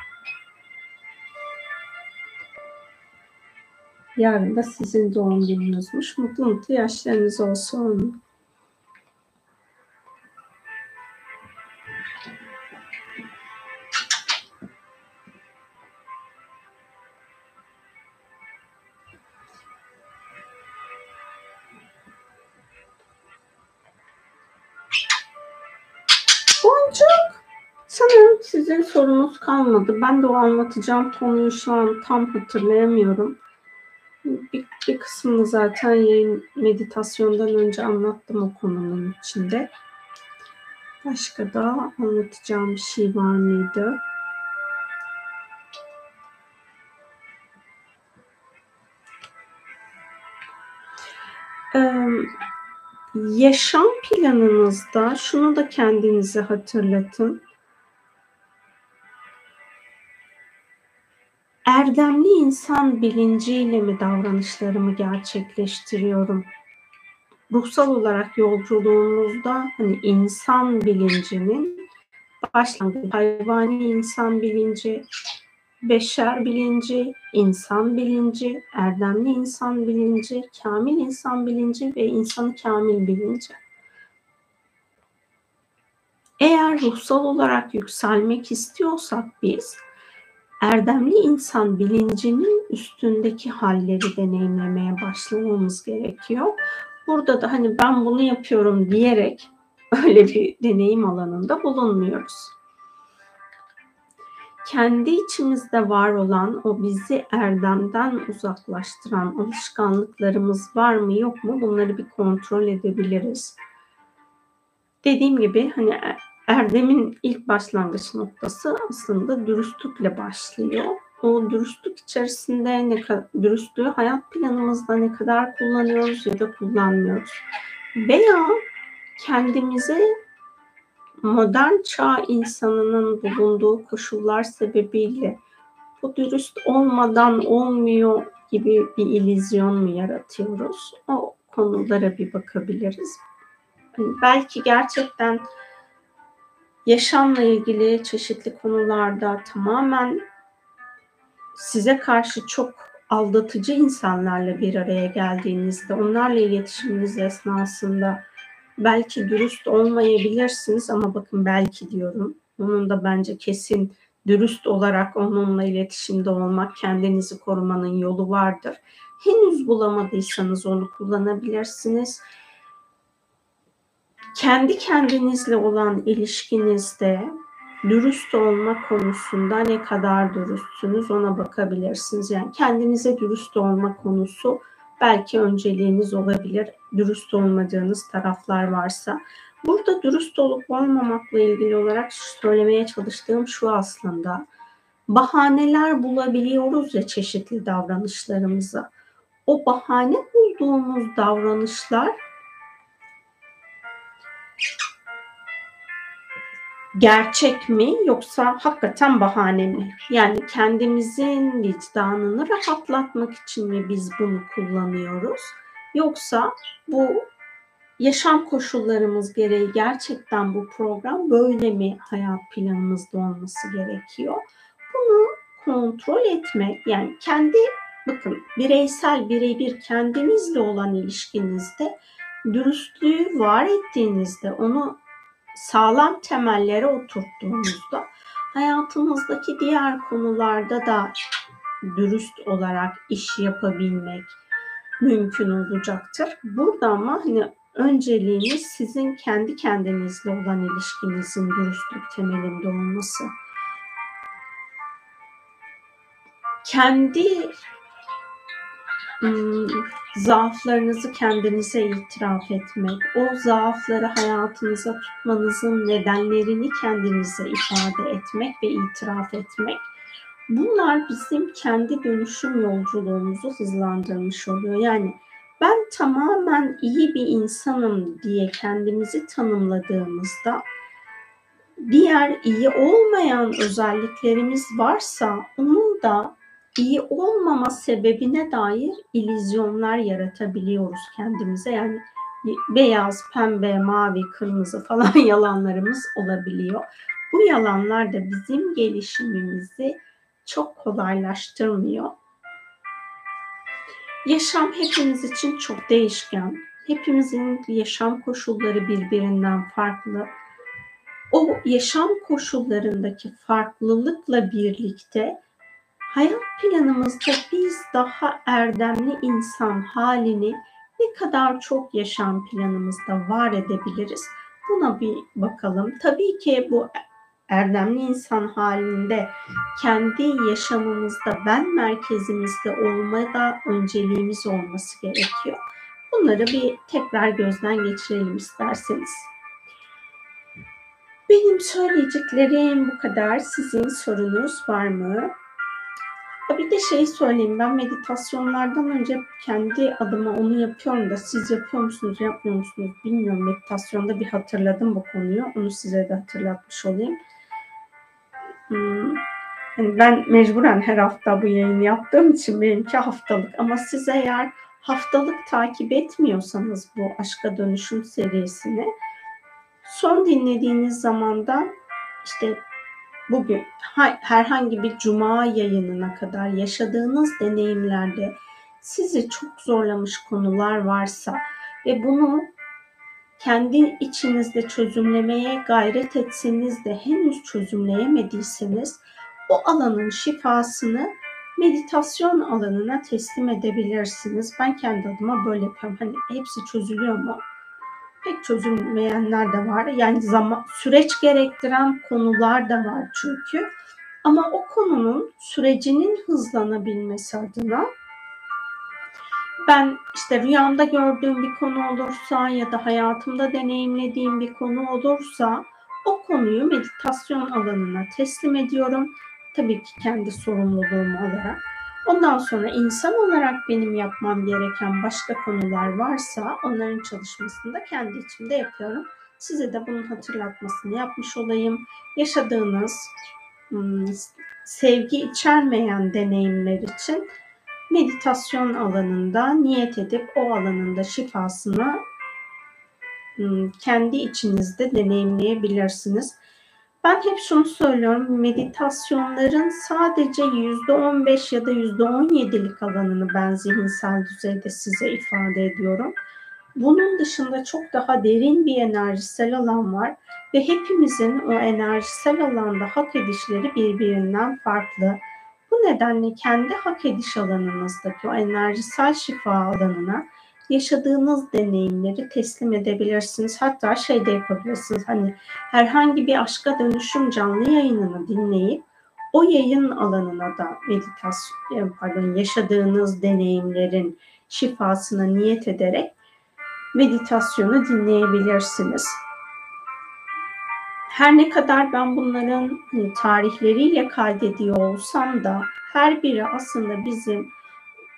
Yarın da sizin doğum gününüzmüş. Mutlu mutlu yaşlarınız olsun. Kalmadı. Ben de o anlatacağım konuyu şu an tam hatırlayamıyorum. Bir, bir kısmını zaten yayın meditasyondan önce anlattım o konunun içinde. Başka da anlatacağım bir şey var mıydı? Ee, yaşam planınızda şunu da kendinize hatırlatın. Erdemli insan bilinciyle mi davranışlarımı gerçekleştiriyorum? Ruhsal olarak yolculuğumuzda hani insan bilincinin başlangıcı, hayvani insan bilinci, beşer bilinci, insan bilinci, erdemli insan bilinci, kamil insan bilinci ve insanı kamil bilinci. Eğer ruhsal olarak yükselmek istiyorsak biz erdemli insan bilincinin üstündeki halleri deneyimlemeye başlamamız gerekiyor. Burada da hani ben bunu yapıyorum diyerek öyle bir deneyim alanında bulunmuyoruz. Kendi içimizde var olan o bizi erdemden uzaklaştıran alışkanlıklarımız var mı yok mu bunları bir kontrol edebiliriz. Dediğim gibi hani Erdem'in ilk başlangıç noktası aslında dürüstlükle başlıyor. O dürüstlük içerisinde ne kadar, dürüstlüğü hayat planımızda ne kadar kullanıyoruz ya da kullanmıyoruz. Veya kendimize modern çağ insanının bulunduğu koşullar sebebiyle bu dürüst olmadan olmuyor gibi bir illüzyon mu yaratıyoruz? O konulara bir bakabiliriz. Yani belki gerçekten yaşamla ilgili çeşitli konularda tamamen size karşı çok aldatıcı insanlarla bir araya geldiğinizde, onlarla iletişiminiz esnasında belki dürüst olmayabilirsiniz ama bakın belki diyorum. Onun da bence kesin dürüst olarak onunla iletişimde olmak, kendinizi korumanın yolu vardır. Henüz bulamadıysanız onu kullanabilirsiniz kendi kendinizle olan ilişkinizde dürüst olma konusunda ne kadar dürüstsünüz ona bakabilirsiniz. Yani kendinize dürüst olma konusu belki önceliğiniz olabilir. Dürüst olmadığınız taraflar varsa. Burada dürüst olup olmamakla ilgili olarak söylemeye çalıştığım şu aslında. Bahaneler bulabiliyoruz ya çeşitli davranışlarımıza. O bahane bulduğumuz davranışlar gerçek mi yoksa hakikaten bahane mi? Yani kendimizin vicdanını rahatlatmak için mi biz bunu kullanıyoruz? Yoksa bu yaşam koşullarımız gereği gerçekten bu program böyle mi hayat planımızda olması gerekiyor? Bunu kontrol etmek yani kendi bakın bireysel birebir kendinizle olan ilişkinizde dürüstlüğü var ettiğinizde onu sağlam temellere oturttuğumuzda hayatımızdaki diğer konularda da dürüst olarak iş yapabilmek mümkün olacaktır. Burada ama hani önceliğiniz sizin kendi kendinizle olan ilişkinizin dürüstlük temelinde olması. Kendi zaaflarınızı kendinize itiraf etmek, o zaafları hayatınıza tutmanızın nedenlerini kendinize ifade etmek ve itiraf etmek. Bunlar bizim kendi dönüşüm yolculuğumuzu hızlandırmış oluyor. Yani ben tamamen iyi bir insanım diye kendimizi tanımladığımızda diğer iyi olmayan özelliklerimiz varsa onun da iyi olmama sebebine dair ilizyonlar yaratabiliyoruz kendimize. Yani beyaz, pembe, mavi, kırmızı falan yalanlarımız olabiliyor. Bu yalanlar da bizim gelişimimizi çok kolaylaştırmıyor. Yaşam hepimiz için çok değişken. Hepimizin yaşam koşulları birbirinden farklı. O yaşam koşullarındaki farklılıkla birlikte hayat planımızda biz daha erdemli insan halini ne kadar çok yaşam planımızda var edebiliriz? Buna bir bakalım. Tabii ki bu erdemli insan halinde kendi yaşamımızda ben merkezimizde olmada önceliğimiz olması gerekiyor. Bunları bir tekrar gözden geçirelim isterseniz. Benim söyleyeceklerim bu kadar. Sizin sorunuz var mı? Bir de şey söyleyeyim ben meditasyonlardan önce kendi adıma onu yapıyorum da siz yapıyor musunuz yapmıyor musunuz bilmiyorum. Meditasyonda bir hatırladım bu konuyu. Onu size de hatırlatmış olayım. Hmm. Yani ben mecburen her hafta bu yayını yaptığım için benimki haftalık. Ama siz eğer haftalık takip etmiyorsanız bu Aşka Dönüşüm serisini son dinlediğiniz zamanda işte bugün herhangi bir cuma yayınına kadar yaşadığınız deneyimlerde sizi çok zorlamış konular varsa ve bunu kendi içinizde çözümlemeye gayret etseniz de henüz çözümleyemediyseniz o alanın şifasını meditasyon alanına teslim edebilirsiniz. Ben kendi adıma böyle yapıyorum. Hani hepsi çözülüyor mu? Pek çözülmeyenler de var. Yani zaman süreç gerektiren konular da var çünkü. Ama o konunun sürecinin hızlanabilmesi adına ben işte rüyamda gördüğüm bir konu olursa ya da hayatımda deneyimlediğim bir konu olursa o konuyu meditasyon alanına teslim ediyorum. Tabii ki kendi sorumluluğum olarak. Ondan sonra insan olarak benim yapmam gereken başka konular varsa onların çalışmasını da kendi içimde yapıyorum. Size de bunun hatırlatmasını yapmış olayım. Yaşadığınız hmm, sevgi içermeyen deneyimler için meditasyon alanında niyet edip o alanında şifasını hmm, kendi içinizde deneyimleyebilirsiniz. Ben hep şunu söylüyorum, meditasyonların sadece %15 ya da %17'lik alanını ben zihinsel düzeyde size ifade ediyorum. Bunun dışında çok daha derin bir enerjisel alan var ve hepimizin o enerjisel alanda hak edişleri birbirinden farklı. Bu nedenle kendi hak ediş alanınızdaki o enerjisel şifa alanına yaşadığınız deneyimleri teslim edebilirsiniz. Hatta şey de yapabilirsiniz. Hani herhangi bir aşka dönüşüm canlı yayınını dinleyip o yayın alanına da meditasyon pardon yaşadığınız deneyimlerin şifasına niyet ederek meditasyonu dinleyebilirsiniz. Her ne kadar ben bunların hani, tarihleriyle kaydediyor olsam da her biri aslında bizim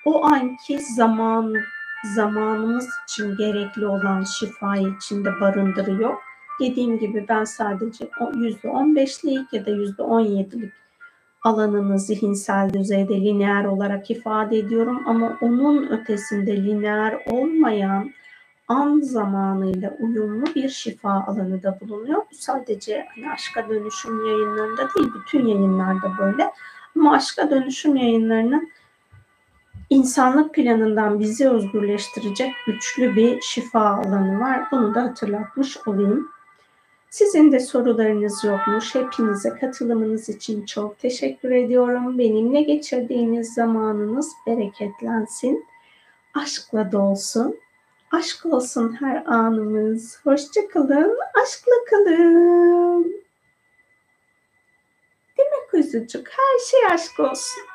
o anki zaman zamanımız için gerekli olan şifayı içinde barındırıyor. Dediğim gibi ben sadece %15'lik ya da %17'lik alanını zihinsel düzeyde lineer olarak ifade ediyorum ama onun ötesinde lineer olmayan an zamanıyla uyumlu bir şifa alanı da bulunuyor. Bu sadece hani aşka dönüşüm yayınlarında değil, bütün yayınlarda böyle. Ama aşka dönüşüm yayınlarının insanlık planından bizi özgürleştirecek güçlü bir şifa alanı var. Bunu da hatırlatmış olayım. Sizin de sorularınız yokmuş. Hepinize katılımınız için çok teşekkür ediyorum. Benimle geçirdiğiniz zamanınız bereketlensin. Aşkla dolsun. Aşk olsun her anımız. Hoşça kalın, aşkla kalın. Değil mi kuzucuk? Her şey aşk olsun.